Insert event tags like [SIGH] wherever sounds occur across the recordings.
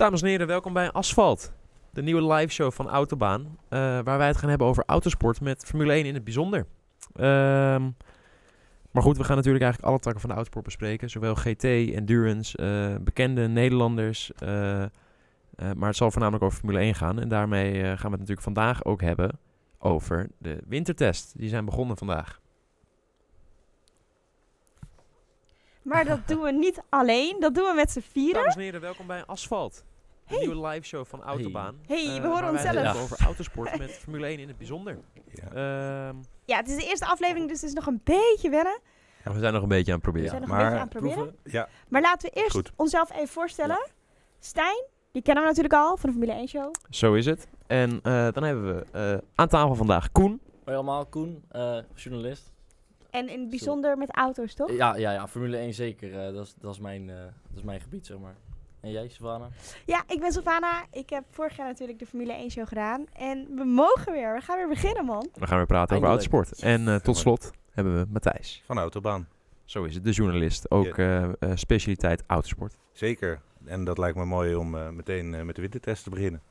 Dames en heren, welkom bij Asfalt. De nieuwe live show van Autobaan. eh, waar wij het gaan hebben over autosport met Formule 1 in het bijzonder. Ehm, maar goed, we gaan natuurlijk eigenlijk alle takken van de autosport bespreken. Zowel GT, Endurance, eh, bekende Nederlanders. eh, maar het zal voornamelijk over Formule 1 gaan. En daarmee gaan we het natuurlijk vandaag ook hebben over de wintertest. Die zijn begonnen vandaag. Maar dat [LAUGHS] doen we niet alleen, dat doen we met z'n vieren. Dames en heren, welkom bij Asfalt. Hey. nieuwe live show van Autobaan. Hey, we Eh, horen onszelf. over autosport met [LAUGHS] Formule 1 in het bijzonder. Ja. Ehm, Ja, het is de eerste aflevering, dus het is nog een beetje wennen. ja, we zijn nog een beetje aan het We proberen. zijn nog een maar beetje aan het proberen. Proeven? Ja, Maar laten we eerst Goed. onszelf even voorstellen. Stijn, die kennen we natuurlijk al van de Formule 1 show. Zo is het. En eh, dan hebben we eh, aan tafel vandaag Koen. Hoi allemaal, Koen, eh, journalist. En in het bijzonder met auto's, toch? Ja, ja, ja, Formule 1 zeker. dat, is, dat, is mijn, eh, dat is mijn gebied, zeg maar. En jij, Savannah? Ja, ik ben Sylvana. Ik heb vorig jaar natuurlijk de Formule 1 show gedaan. En we mogen weer. We gaan weer beginnen, man. We gaan weer praten over autosport. En eh, tot slot hebben we Matthijs. van Autobaan. Zo is het, de journalist. Ook eh, eh, specialiteit autosport. Zeker. En dat lijkt me mooi om eh, meteen eh, met de wintertest te beginnen.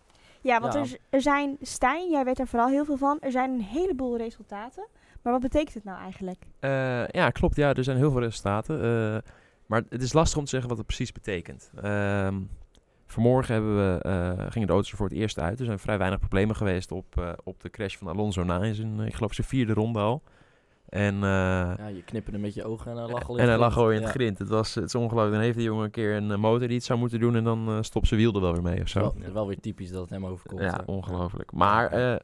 Ja, want Ja. Er, er zijn, Stijn, jij weet er vooral heel veel van. Er zijn een heleboel resultaten. Maar wat betekent het nou eigenlijk? Eh, ja, klopt. Ja, er zijn heel veel resultaten. Maar het is lastig om te zeggen wat het precies betekent. Ehm, vanmorgen hebben we, eh, gingen de auto's er voor het eerst uit. Er zijn vrij weinig problemen geweest op, eh, op de crash van Alonso na in zijn, ik geloof zijn vierde ronde al. En, eh, Ja, je knipperde met je ogen en hij lag al in en hij lag al in het Ja. grind. Het, was, het is ongelooflijk. Dan heeft die jongen een keer een motor die het zou moeten doen en dan eh, stopt zijn wiel er wel weer mee of zo. Wel, wel weer typisch dat het hem overkomt. Ja, hè. ongelooflijk. Maar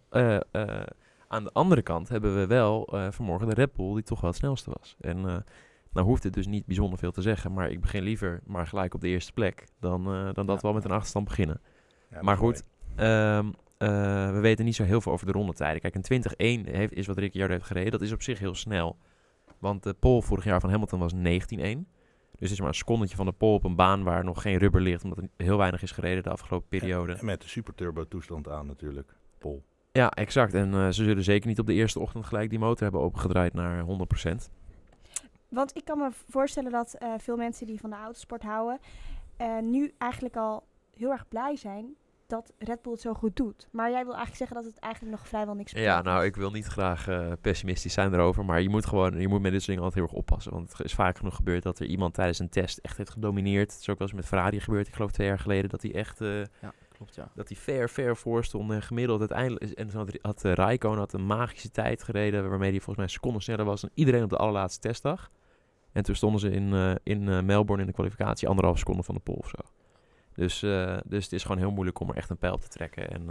aan de andere kant hebben we wel vanmorgen de Red Bull die toch wel het snelste was. En nou hoeft het dus niet bijzonder veel te zeggen, maar ik begin liever maar gelijk op de eerste plek dan, eh, dan dat we al met een achterstand beginnen. Maar goed, ehm, eh, we weten niet zo heel veel over de rondetijden. Kijk, een 20-1 heeft, is wat Ricciardo heeft gereden. Dat is op zich heel snel. Want de pole vorig jaar van Hamilton was 19-1. Dus het is maar een secondetje van de pole op een baan waar nog geen rubber ligt, omdat er heel weinig is gereden de afgelopen periode. En met de superturbo toestand aan natuurlijk. Pol. Ja, exact. En eh, ze zullen zeker niet op de eerste ochtend gelijk die motor hebben opengedraaid naar 100%. Want ik kan me voorstellen dat eh, veel mensen die van de autosport houden... eh, nu eigenlijk al heel erg blij zijn dat Red Bull het zo goed doet. Maar jij wil eigenlijk zeggen dat het eigenlijk nog vrijwel niks Ja, betekent. nou, ik wil niet graag eh, pessimistisch zijn erover, maar je moet gewoon, je moet met dit soort dingen altijd heel erg oppassen. Want het is vaak genoeg gebeurd dat er iemand tijdens een test echt heeft gedomineerd. Het is ook wel eens met Ferrari gebeurd, ik geloof twee jaar geleden, dat hij echt, eh, Ja, klopt, ja. dat hij ver, ver voor stond en gemiddeld uiteindelijk, en had, had uh, Raikkonen had een magische tijd gereden, waarmee hij volgens mij seconden sneller was dan iedereen op de allerlaatste testdag. En toen stonden ze in, eh, in eh, Melbourne in de kwalificatie anderhalf seconde van de pole of zo. Dus, eh, dus het is gewoon heel moeilijk om er echt een pijl op te trekken. En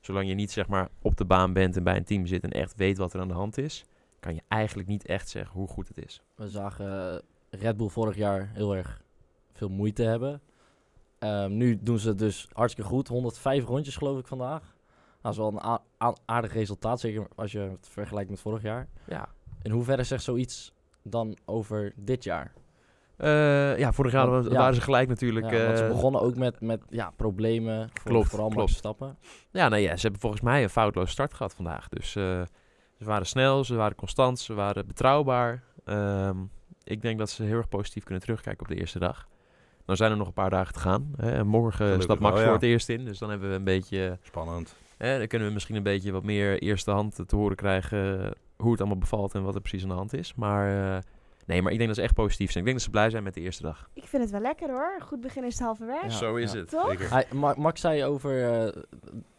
zolang je niet zeg maar op de baan bent en bij een team zit en echt weet wat er aan de hand is, kan je eigenlijk niet echt zeggen hoe goed het is. We zagen Red Bull vorig jaar heel erg veel moeite hebben. Ehm, nu doen ze het dus hartstikke goed. 105 rondjes geloof ik vandaag. Dat is wel een aardig resultaat, zeker als je het vergelijkt met vorig jaar. Ja, In hoeverre zegt zoiets dan over dit jaar? Eh, ja vorig jaar Want- ja. waren ze gelijk natuurlijk. Ja, want ze eh, begonnen ook met, met ja, problemen. Voor, Klopt, vooral klopt. Max Verstappen. Ja, nee, ja, ze hebben volgens mij een foutloos start gehad vandaag. Dus eh, ze waren snel, ze waren constant, ze waren betrouwbaar. Ehm, ik denk dat ze heel erg positief kunnen terugkijken op de eerste dag. Dan zijn er nog een paar dagen te gaan. Hè. En morgen Gelukkig stapt Max wel, ja. voor het eerst in. Dus dan hebben we een beetje... Spannend. Hè, dan kunnen we misschien een beetje wat meer eerste hand te horen krijgen... hoe het allemaal bevalt en wat er precies aan de hand is. Maar... eh, Nee, maar ik denk dat ze echt positief zijn. Ik denk dat ze blij zijn met de eerste dag. Ik vind het wel lekker hoor. Goed begin is het halve. Ja. Zo is het. Toch? Hij, Max zei over eh,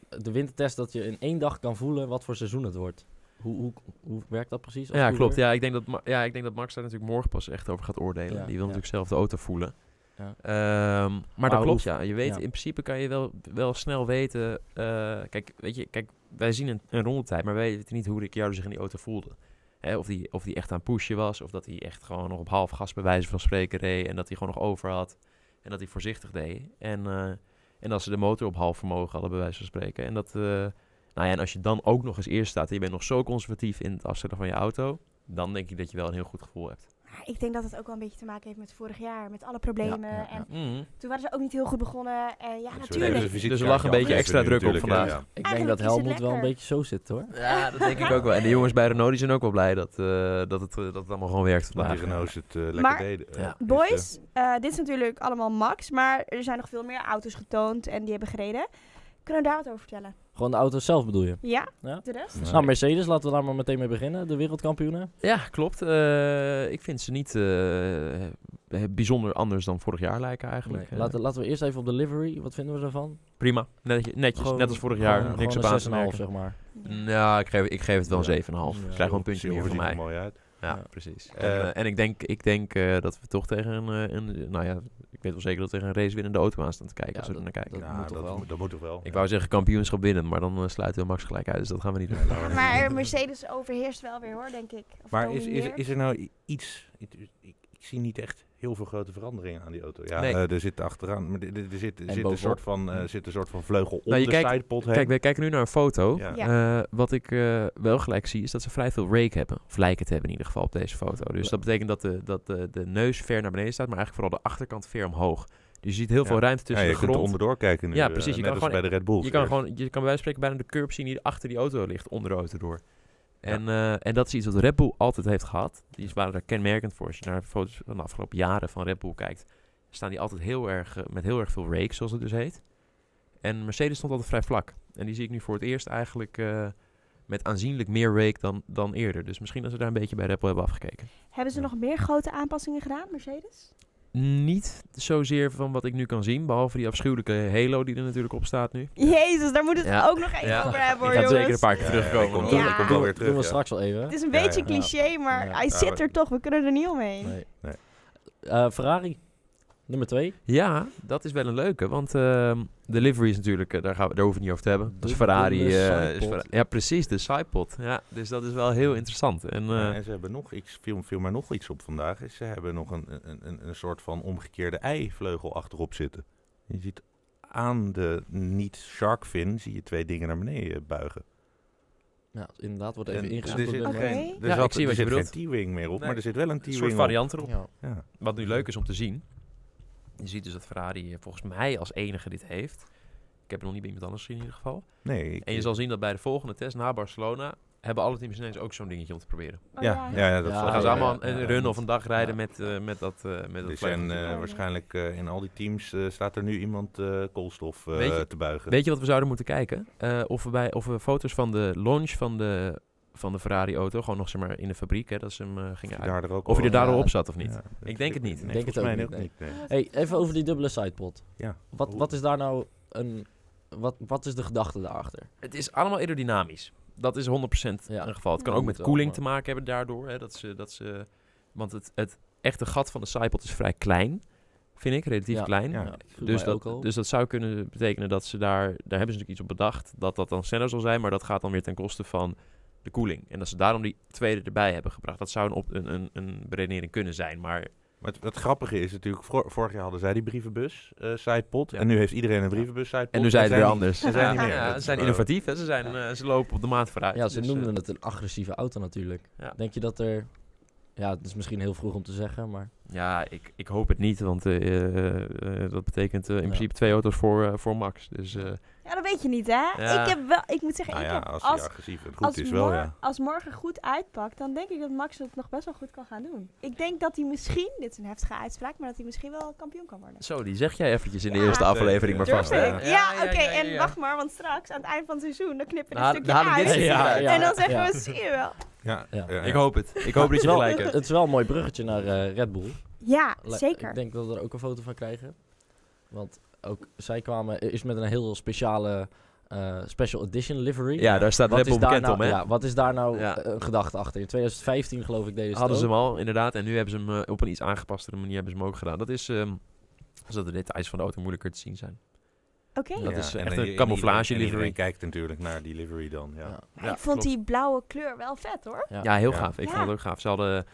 de wintertest dat je in één dag kan voelen wat voor seizoen het wordt. Hoe, hoe, hoe werkt dat precies? als Ja, klopt. Ja ik, denk dat, ja, ik denk dat Max daar natuurlijk morgen pas echt over gaat oordelen. Ja, Die wil ja. natuurlijk zelf de auto voelen. Ja. Ehm, maar, Maar dat klopt, ja. Je weet, ja. in principe kan je wel, wel snel weten... eh, kijk, weet je, kijk, wij zien een, een rondetijd, maar wij weten niet hoe Ricciardo zich in die auto voelde. Hè, of, die, of die echt aan het pushen was, of dat hij echt gewoon nog op half gas bij wijze van spreken reed... en dat hij gewoon nog over had en dat hij voorzichtig deed. En, eh, en dat ze de motor op half vermogen hadden, bij wijze van spreken. En dat... eh, nou ja, en als je dan ook nog eens eerst staat en je bent nog zo conservatief in het afstellen van je auto, dan denk ik dat je wel een heel goed gevoel hebt. Maar ik denk dat het ook wel een beetje te maken heeft met vorig jaar. Met alle problemen. Ja, ja, ja. En Mm. toen waren ze ook niet heel goed begonnen. En ja, Dus natuurlijk. Dus er lag een beetje extra druk op vandaag. ja. Ik denk dat Helmut wel een beetje zo zit hoor. Ja, dat denk ik ook wel. En de jongens bij Renault die zijn ook wel blij dat, eh, dat, het, eh, dat het allemaal gewoon werkt Dat die vandaag. Renaults het eh, lekker Maar- deden. Ja. Boys, eh, dit is natuurlijk allemaal Max. Maar er zijn nog veel meer auto's getoond en die hebben gereden. Kunnen we daar wat over vertellen? Gewoon de auto zelf bedoel je? Ja? Ja. De rest? eh, Nou, Mercedes, laten we daar maar meteen mee beginnen. De wereldkampioenen. Ja, klopt. Eh, ik vind ze niet eh, bijzonder anders dan vorig jaar lijken eigenlijk. Nee. Eh, Laten, laten we eerst even op de livery. Wat vinden we daarvan? Prima, netjes, netjes Gewoon- net als vorig jaar. Gewoon- niks op gewoon aan een te 6,5 merken. zeg maar. Nou, ik geef, ik geef het wel een Ja. 7,5. Ja. Ik krijg wel een puntje meer van er mij. mooi uit. Ja, precies. Eh, en, eh, en ik denk, ik denk eh, dat we toch tegen een, eh, een, nou ja, ik weet wel zeker dat we tegen een racewinnende auto aan staan te kijken Ja, als we er naar kijken. dat Ja, moet toch dat, wel? moet- dat moet toch wel. ik wou zeggen kampioenschap winnen, maar dan eh, sluiten we Max gelijk uit, dus dat gaan we niet doen. [LAUGHS] Maar Mercedes overheerst wel weer hoor, denk ik. Of Maar is, is, is er nou iets... Zie niet echt heel veel grote veranderingen aan die auto. Ja, Nee. eh, er zit achteraan... Maar er, er- er zit, er zit, een soort van, eh, zit een soort van vleugel om Nou, je de kijkt- sidepod heen. Kijk, we kijken nu naar een foto. Ja. Ja. Eh, wat ik eh, wel gelijk zie, is dat ze vrij veel rake hebben. Of lijken te hebben in ieder geval op deze foto. Dus dat betekent dat de, dat de, de neus ver naar beneden staat, maar eigenlijk vooral de achterkant ver omhoog. Dus je ziet heel Ja. veel ruimte Ja, tussen je de kunt er grond. onderdoor kijken nu. Ja, eh, precies. Je net kan als gewoon- bij de Red Bull. Je kan, gewoon, je kan bij wijze van spreken bijna de curb zien die achter die auto ligt, onder de auto door. En, eh, en dat is iets wat Red Bull altijd heeft gehad. Die waren daar kenmerkend voor. Als je naar de foto's van de afgelopen jaren van Red Bull kijkt, staan die altijd heel erg, eh, met heel erg veel rake, zoals het dus heet. En Mercedes stond altijd vrij vlak. En die zie ik nu voor het eerst eigenlijk eh, met aanzienlijk meer rake dan, dan eerder. Dus misschien dat ze daar een beetje bij Red Bull hebben afgekeken. Hebben ze nog meer grote aanpassingen gedaan, Mercedes? Niet zozeer van wat ik nu kan zien, behalve die afschuwelijke halo die er natuurlijk op staat nu. Jezus, daar moet het Ja. ook nog even Ja. over hebben hoor, Die gaat zeker een paar keer Ja, ja, terugkomen. Ja. die komt wel weer terug. Doen we ja. straks wel even. Het is een beetje ja. cliché, maar Ja. hij zit er toch. We kunnen er niet omheen. Nee. Nee. Eh, Ferrari, nummer 2. Ja, dat is wel een leuke. Want ehm, de livery is natuurlijk, eh, daar, gaan we, daar hoeven we niet over te hebben. Dat is De Ferrari. eh, is ja, precies, de sidepod. Ja, dus dat is wel heel interessant. En, eh, Ja, en ze hebben nog iets, viel, viel mij nog iets op vandaag. Is ze hebben nog een, een, een, een soort van omgekeerde eivleugel achterop zitten. Je ziet aan de niet-shark fin zie je twee dingen naar beneden buigen. Ja, inderdaad, wordt even En ingezet. er door zit, de- Oké. geen, er Ja, zat, ik zie er wat je zit geen. T-wing meer op, Nee. maar er zit wel een een T-wing soort op. variant erop. Ja. Ja. Wat nu leuk is om te zien. Je ziet dus dat Ferrari eh, volgens mij als enige dit heeft. Ik heb het nog niet bij iemand anders gezien in ieder geval. Nee, ik- En je zal zien dat bij de volgende test na Barcelona... hebben alle teams ineens ook zo'n dingetje om te proberen. Oh, ja, ja, ja, dat Ja, gaan ze allemaal een ja, run of een dag rijden Ja. met, eh, met dat, eh met dat ja. waarschijnlijk eh, in al die teams eh, staat er nu iemand eh, koolstof eh, je- te buigen. Weet je wat we zouden moeten kijken? Eh, of, we bij, of we foto's van de launch van de, van de Ferrari-auto... gewoon nog zeg maar in de fabriek, hè, dat ze hem eh, Of gingen je uit... daar ook Of je er daarop Ja. zat of niet. Ja, Ik denk het niet. Nee, Denk het ook niet, ook niet. nee. Hey, even over die dubbele sidepod. Ja. Wat, wat is daar nou een... Wat, wat is de gedachte daarachter? Het is allemaal aerodynamisch. Dat is 100% Ja. een geval. Het kan Ja. ook met koeling te maken hebben daardoor. Hè, dat ze, dat ze, want het, het echte gat van de sidepod is vrij klein, vind ik. Relatief Ja. klein. Ja. Dus dat, dus dat zou kunnen betekenen dat ze daar... Daar hebben ze natuurlijk iets op bedacht. Dat dat dan sneller zal zijn. Maar dat gaat dan weer ten koste van de koeling. En dat ze daarom die tweede erbij hebben gebracht. Dat zou een, op, een, een, een beredenering kunnen zijn. Maar Maar het, het grappige is natuurlijk, vor- vorig jaar hadden zij die brievenbus eh sidepod. Ja. En nu heeft iedereen een brievenbus sidepod. en nu zijn ze weer anders. Ze zijn Ja, niet meer. ja, ze zijn wel- innovatief. Hè. Ze, zijn, eh, ze lopen op de maat vooruit. ja, ze Dus, noemden eh, het een agressieve auto natuurlijk. Ja. Denk je dat er... Ja, het is misschien heel vroeg om te zeggen, maar... Ja, ik, ik hoop het niet, want eh, eh, eh, dat betekent eh, in Ja. principe twee auto's voor, eh, voor Max. Dus eh, Ja, dat weet je niet, hè? Ja. Ik heb wel, ik moet zeggen, Nou ik ja, heb als agressief goed als, is wel, ja. als morgen goed uitpakt, dan denk ik dat Max het nog best wel goed kan gaan doen. Ik denk dat hij misschien, dit is een heftige uitspraak, maar dat hij misschien wel kampioen kan worden. zo, die zeg jij eventjes in de Ja. eerste aflevering maar vast. Ja, Ja, ja, oké, ja, ja, en wacht maar, want straks aan het eind van het seizoen, dan knippen we een stukje uit. dit Ja, ja. en dan zeggen ja. we, zie je wel. Ja, Ja. ja, Ik hoop het. Ik hoop dat Het je gelijk hebt. het is wel een mooi bruggetje naar eh, Red Bull. Ja, Le- zeker. Ik denk dat we er ook een foto van krijgen. Want ook zij kwamen is met een heel speciale eh, special edition livery. Ja, daar staat Wat Red is Bull daar bekend nou, om, hè? Ja, wat is daar nou Ja. eh, een gedachte achter? In 2015 geloof ik deden ze Hadden ze hem al, inderdaad. En nu hebben ze hem eh, op een iets aangepastere manier hebben ze hem ook gedaan. Dat is ehm, zodat de details van de auto moeilijker te zien zijn. Oké. dat Ja, is en echt dan- een en camouflage iedereen- en livery. Iedereen kijkt natuurlijk naar die livery dan, ja. Ja. Maar Ja, ik vond klopt. die blauwe kleur wel vet, hoor. Ja. Ja, heel Ja. gaaf. Ik Ja. vond het ook gaaf. Ze hadden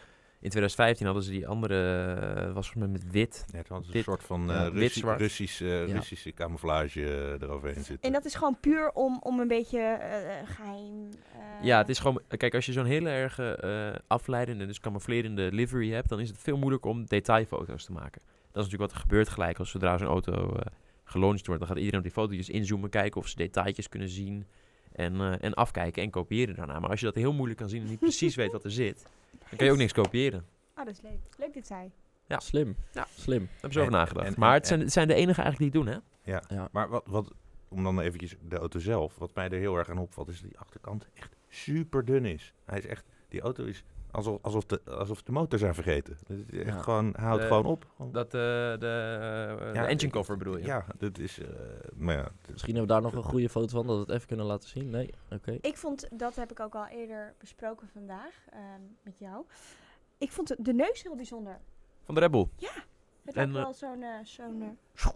In 2015 hadden ze die andere, eh, was volgens mij met wit. Ja, het was een soort van ja, eh wit, Russi- zwart. Russische, eh, Ja. Russische camouflage eroverheen zitten. En dat is gewoon puur om, om een beetje eh, eh, geheim... eh, Ja, het is gewoon, kijk, als je zo'n hele erg eh, afleidende, dus camouflerende livery hebt, dan is het veel moeilijker om detailfoto's te maken. Dat is natuurlijk wat er gebeurt gelijk als zodra zo'n auto gelaunched wordt. Dan gaat iedereen op die foto's inzoomen, kijken of ze detailtjes kunnen zien en, eh, en afkijken en kopiëren daarna. Maar als je dat heel moeilijk kan zien en niet precies weet wat er zit, dan kan je ook niks kopiëren. Oh, dat is leuk. Leuk dit zei. Ja. Slim. Ja. Slim. Daar hebben ze over nagedacht. en- maar en- het zijn, het zijn de enige eigenlijk die het doen, hè? Ja. Maar wat, wat, om dan eventjes de auto zelf, wat mij er heel erg aan opvalt, is dat die achterkant echt super dun is. Hij is echt, die auto is alsof, alsof, de, alsof de motor zijn vergeten. Ja. gewoon, hij houdt Eh, gewoon op. Dat, eh, de, eh, de Ja, engine cover bedoel je? Ja, dat is, eh, maar ja, Misschien hebben we daar nog een goede foto van, dat we het even kunnen laten zien. Nee? Oké. Ik vond, dat heb ik ook al eerder besproken vandaag ehm, met jou. Ik vond de, de neus heel bijzonder. Van de Red Bull. Het En, lijkt eh, wel zo'n eh, zo'n eh.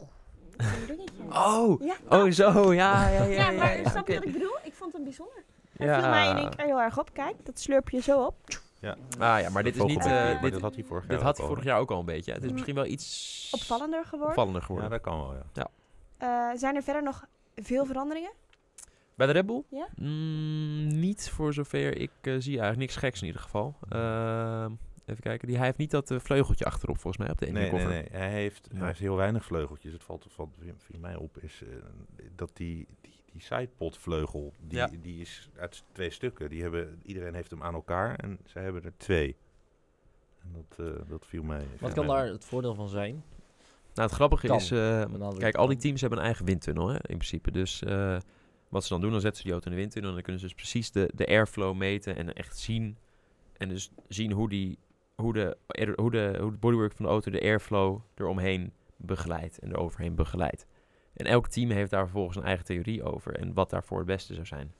[LAUGHS] Oh! Ja, Oh, zo, ja, ja, ja. ja, ja, maar ja, snap je wat ik bedoel? Ik vond hem bijzonder. Hij Ja. viel mij in één keer heel erg op. Kijk, dat slurp je zo op. ja. Ah ja, maar dit is niet... Eh, maar dit, dat had hij vorig jaar dit ook had hij al. vorig jaar ook al een beetje. Het is Mm. misschien wel iets... Opvallender geworden. opvallender Ja, geworden. dat kan wel, ja. Eh, zijn er verder nog veel veranderingen? Bij de Red Bull? Ja? Mm, niet voor zover ik eh, zie eigenlijk niks geks in ieder geval. Ehm, even kijken. Die, hij heeft niet dat vleugeltje achterop volgens mij op de ene Nee, nee, koffer. nee. Hij heeft, Ja. hij heeft heel weinig vleugels. Het valt, valt viel mij op, is eh, dat die, die, die sidepodvleugel, die, Ja. die is uit twee stukken. Die hebben, iedereen heeft hem aan elkaar en zij hebben er twee. En dat, eh, dat viel mij. Wat kan daar het voordeel van zijn? Nou, het grappige Kan. is... eh, kijk, al die teams hebben een eigen windtunnel hè, in principe. Dus eh, wat ze dan doen, dan zetten ze die auto in de windtunnel. En dan kunnen ze dus precies de, de airflow meten en echt zien. En dus zien hoe, die, hoe, de, er- hoe, de, hoe de bodywork van de auto de airflow eromheen begeleidt en eroverheen begeleidt. En elk team heeft daar vervolgens een eigen theorie over en wat daarvoor het beste zou zijn.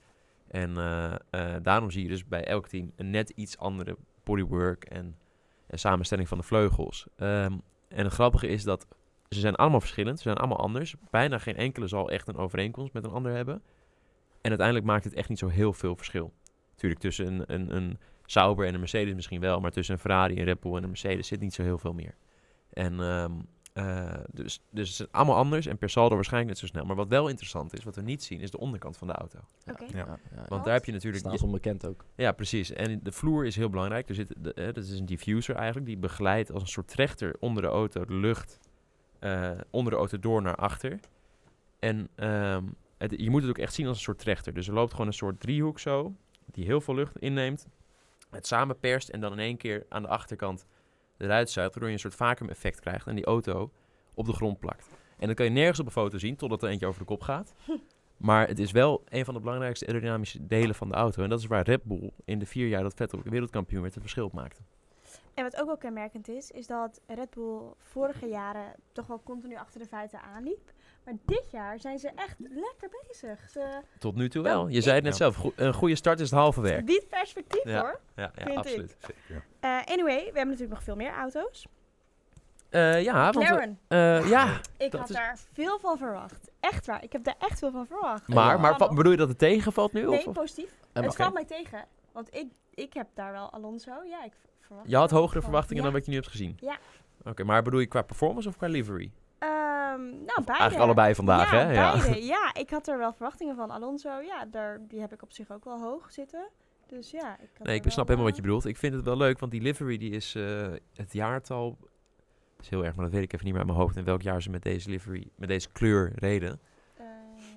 En eh, eh, daarom zie je dus bij elk team een net iets andere bodywork en, en samenstelling van de vleugels. Ehm, en het grappige is dat ze zijn allemaal verschillend, ze zijn allemaal anders. Bijna geen enkele zal echt een overeenkomst met een ander hebben. En uiteindelijk maakt het echt niet zo heel veel verschil. Natuurlijk tussen een, een, een Sauber en een Mercedes misschien wel, maar tussen een Ferrari, een Red Bull en een Mercedes zit niet zo heel veel meer. En ehm, eh, dus, dus het is allemaal anders en per saldo waarschijnlijk net zo snel. Maar wat wel interessant is, wat we niet zien, is de onderkant van de auto. Oké. Ja. Ja, ja. Want daar heb je natuurlijk... Staan ze onbekend ook. Ja, precies. En de vloer is heel belangrijk. Er zit, de, eh, dat is een diffuser eigenlijk. Die begeleidt als een soort trechter onder de auto de lucht eh, onder de auto door naar achter. En ehm, het, je moet het ook echt zien als een soort trechter. Dus er loopt gewoon een soort driehoek zo, die heel veel lucht inneemt. Het samenperst en dan in één keer aan de achterkant eruit zuigt. Waardoor je een soort vacuüm effect krijgt en die auto op de grond plakt. En dan kan je nergens op een foto zien totdat er eentje over de kop gaat. Maar het is wel een van de belangrijkste aerodynamische delen van de auto. En dat is waar Red Bull in de vier jaar dat Vettel wereldkampioen werd het verschil maakte. En wat ook wel kenmerkend is, is dat Red Bull vorige jaren toch wel continu achter de feiten aanliep. Maar dit jaar zijn ze echt lekker bezig. Ze Tot nu toe wel. Je zei het net Ja. zelf. een goede start is het halve werk. biedt perspectief Ja. hoor. Ja, ja Vind ik. absoluut. Zeker. Eh, anyway, we hebben natuurlijk nog veel meer auto's. Eh, ja, want... Eh, ja, ik dat had is- daar veel van verwacht. Echt waar, ik heb daar echt veel van verwacht. maar, maar bedoel je dat het tegenvalt nu? Nee, of? positief. En het oké. valt mij tegen. Want ik, ik heb daar wel Alonso. Ja, ik Je had hogere verwachtingen ja. dan wat je nu hebt gezien? Ja. Oké, maar bedoel je qua performance of qua livery? Ehm, nou, beide. Eigenlijk allebei vandaag, ja, hè? Ja. Beide. [LAUGHS] Ja, ik had er wel verwachtingen van. Alonso, ja, daar, die heb ik op zich ook wel hoog zitten. Dus ja, ik Nee, ik snap helemaal wat je eh, bedoelt. Ik vind het wel leuk, want die livery die is eh, het jaartal... Dat is heel erg, maar dat weet ik even niet meer uit mijn hoofd. In welk jaar ze met deze livery, met deze kleur reden. eh,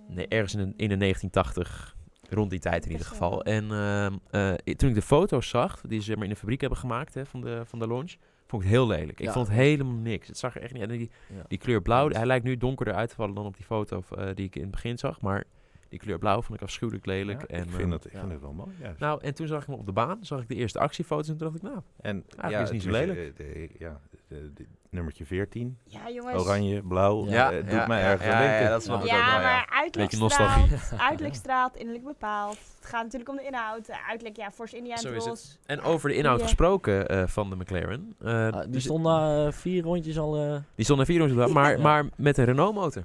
Nee, ergens in de, in de 1980, rond die tijd in ieder geval. En ehm, eh, toen ik de foto's zag, die ze maar, in de fabriek hebben gemaakt hè, van, de, van de launch, vond ik het heel lelijk. Ik Ja. vond het helemaal niks. Het zag er echt niet uit. En Die, Ja. die kleur blauw, hij lijkt nu donkerder uit te vallen dan op die foto eh, die ik in het begin zag. Maar die kleur blauw vond ik afschuwelijk lelijk. Ja, en, ik vind, ehm, het, ik ja. vind het wel mooi. Juist. Nou, en toen zag ik hem op de baan, zag ik de eerste actiefoto's en toen dacht ik, nou, en is het niet zo lelijk. de- ja, de- de- nummertje 14. Ja, jongens. Oranje, blauw. Ja, eh, het doet mij erg denken. dat snap ik Ja, ook wel, ja. maar uiterlijk Beetje straalt, [LAUGHS] uiterlijk straalt, innerlijk bepaald. Het gaat natuurlijk om de inhoud. Eh, Uiterlijk, ja, Force India en is. Trolls. En over de inhoud Ja. gesproken eh, van de McLaren. eh, Ah, die dus- stond na vier rondjes al... eh, die stond naar vier rondjes, maar, Ja. maar met een Renault motor.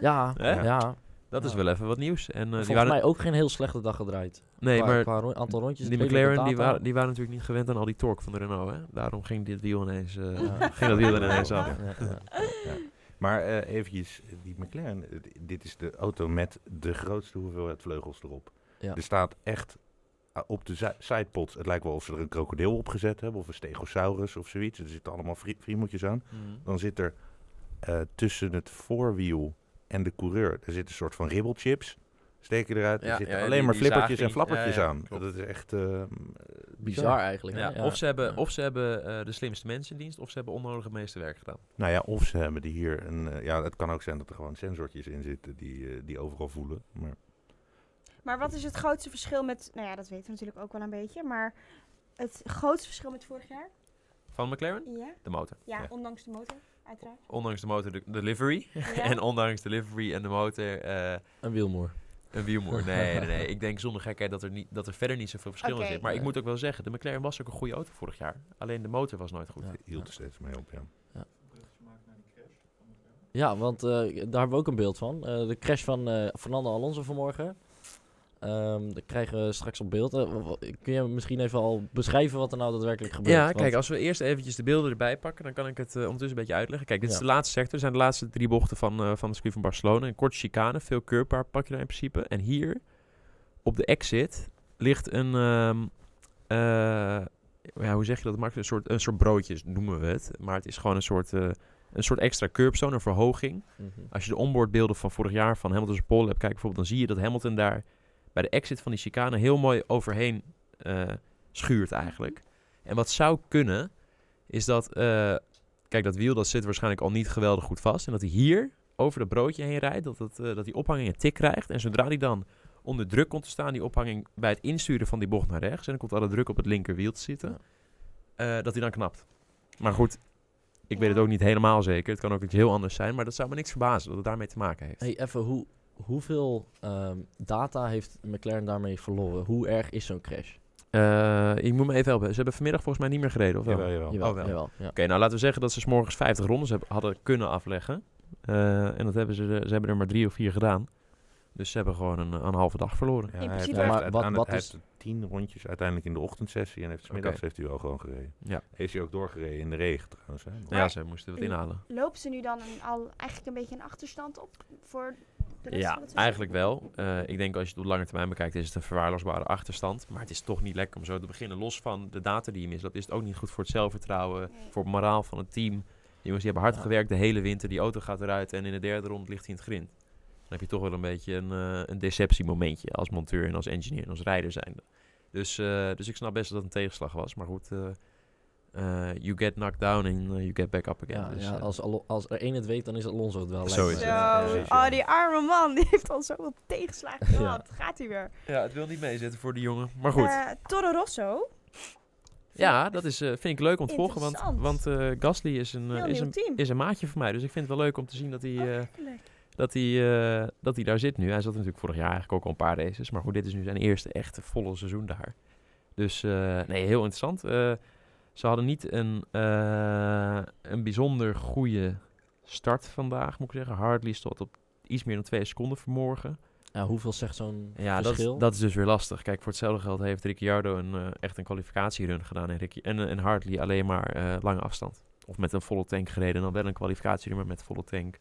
ja, ja. Dat is wel even wat nieuws. En, eh, die Volgens waren, mij ook geen heel slechte dag gedraaid. Nee, qua, maar qua ro- aantal rondjes. die McLaren die waren, die waren natuurlijk niet gewend aan al die torque van de Renault. Hè? Daarom ging dit wiel ineens, eh, Ja. [LAUGHS] ging dat wiel er ineens af. Ja, ja. Ja. Maar eh eventjes, die McLaren, dit is de auto met de grootste hoeveelheid vleugels erop. Ja. Er staat echt op de zi- sidepods, het lijkt wel of ze er een krokodil op gezet hebben, of een stegosaurus of zoiets. Er zitten allemaal friemeltjes aan. Dan zit er eh, tussen het voorwiel en de coureur, er zit een soort van ribbelchips. Steken eruit, Ja, er zitten ja, alleen die- maar die flippertjes en flappertjes ja, ja, aan. klopt. Dat is echt eh, Bizar eigenlijk. Ja, hè? Ja. Of ze hebben, of ze hebben eh, de slimste mensen in dienst, of ze hebben onnodig het meeste werk gedaan. Nou ja, of ze hebben die hier een. eh, ja, het kan ook zijn dat er gewoon sensortjes in zitten die, eh, die overal voelen. Maar Maar wat is het grootste verschil met... Nou ja, dat weten we natuurlijk ook wel een beetje. Maar het grootste verschil met vorig jaar? Van McLaren, Ja, de motor. ja, Ja. ondanks de motor, uiteraard. Ondanks de motor de, de livery. Ja. [LAUGHS] en ondanks de livery en de motor eh, Een wielmoer. een wielmoer. Nee, nee, nee. [LAUGHS] Ik denk zonder gekheid dat er, niet, dat er verder niet zoveel verschil in zit. Maar ik moet ook wel zeggen, de McLaren was ook een goede auto vorig jaar. Alleen de motor was nooit goed. Ja. hield er steeds mee op, ja. Ja, want eh, daar hebben we ook een beeld van. Eh, de crash van eh, Fernando Alonso vanmorgen. Ehm dat krijgen we straks op beeld. Eh, kun je misschien even al beschrijven wat er nou daadwerkelijk gebeurt? Ja, Want- kijk, als we eerst eventjes de beelden erbij pakken, dan kan ik het eh, ondertussen een beetje uitleggen. Kijk, dit is de laatste sector. Dit zijn de laatste drie bochten van, eh, van de circuit van Barcelona. Een korte chicane, veel keurpaar pak je daar in principe. En hier, op de exit, ligt een... ehm, eh, ja, hoe zeg je dat? Maakt een soort, een soort broodjes, noemen we het. Maar het is gewoon een soort, een soort extra curbstone, een verhoging. Mhm. Als je de onboardbeelden van vorig jaar van Hamilton's Pole hebt kijkt bijvoorbeeld, dan zie je dat Hamilton daar bij de exit van die chicane heel mooi overheen eh, schuurt eigenlijk. En wat zou kunnen, is dat, eh, kijk dat wiel dat zit waarschijnlijk al niet geweldig goed vast. En dat hij hier over dat broodje heen rijdt, dat, het, eh, dat die ophanging een tik krijgt. En zodra hij dan onder druk komt te staan, die ophanging bij het insturen van die bocht naar rechts, en dan komt alle druk op het linkerwiel te zitten, dat hij dan knapt. Maar goed, ik weet het ook niet helemaal zeker. Het kan ook iets heel anders zijn, maar dat zou me niks verbazen dat het daarmee te maken heeft. Hey, even, hoe, hoeveel ehm, data heeft McLaren daarmee verloren? Hoe erg is zo'n crash? Eh, ik moet me even helpen. Ze hebben vanmiddag volgens mij niet meer gereden, of wel? Jawel, jawel. Jawel, Oh, wel. jawel, ja. Oké, nou laten we zeggen dat ze 's morgens 50 rondes heb- hadden kunnen afleggen. Eh, en dat hebben ze, ze hebben er maar drie of vier gedaan. Dus ze hebben gewoon een, een halve dag verloren. Ja, In hij heeft, Maar heeft wat- wat hij is- heeft tien rondjes uiteindelijk in de ochtendsessie en heeft 's middags Oké. heeft hij wel gewoon gereden. Ja, Is hij ook doorgereden in de regen trouwens. Hè? ja Maar- ze moesten wat in- inhalen. Lopen ze nu dan een, al eigenlijk een beetje een achterstand op voor Ja, eigenlijk wel. Eh, ik denk als je het op lange termijn bekijkt, is het een verwaarloosbare achterstand. Maar het is toch niet lekker om zo te beginnen. Los van de data die je mist, dat is het ook niet goed voor het zelfvertrouwen, Nee. voor het moraal van het team. Jongens die hebben hard Ja. gewerkt de hele winter. Die auto gaat eruit en in de derde ronde ligt hij in het grind. Dan heb je toch wel een beetje een, eh, een deceptiemomentje als monteur en als engineer en als rijder zijnde. Dus, eh, dus ik snap best dat het een tegenslag was. Maar goed, eh, eh, you get knocked down and uh, you get back up again. Ja, Dus, ja, eh, als, als er één het weet, dan is Alonso het wel. Zo is het. Ja, oh die arme man, [LAUGHS] die heeft al zoveel tegenslagen Ja. gehad. Gaat hij weer. ja, het wil niet meezitten voor die jongen. Maar goed. Eh, Toro Rosso. Ja, dat is, eh, vind ik leuk om te volgen. Want, want eh, Gasly is een, eh, is, een, team. is een maatje van mij. Dus ik vind het wel leuk om te zien dat hij, Oh, eh, dat hij, eh, dat hij daar zit nu. Hij zat natuurlijk vorig jaar eigenlijk ook al een paar races. Maar goed, dit is nu zijn eerste echte volle seizoen daar. Dus eh, nee, heel interessant. Ze hadden niet een, eh, een bijzonder goede start vandaag, moet ik zeggen. Hartley stond op iets meer dan twee seconden vanmorgen. Ja, hoeveel zegt zo'n Ja, dat, is- verschil? dat is dus weer lastig. Kijk, voor hetzelfde geld heeft Ricciardo een, eh, echt een kwalificatierun gedaan. En, Ricci- en, en Hartley alleen maar eh, lange afstand. Of met een volle tank gereden. Dan wel een kwalificatierun, maar met volle tank.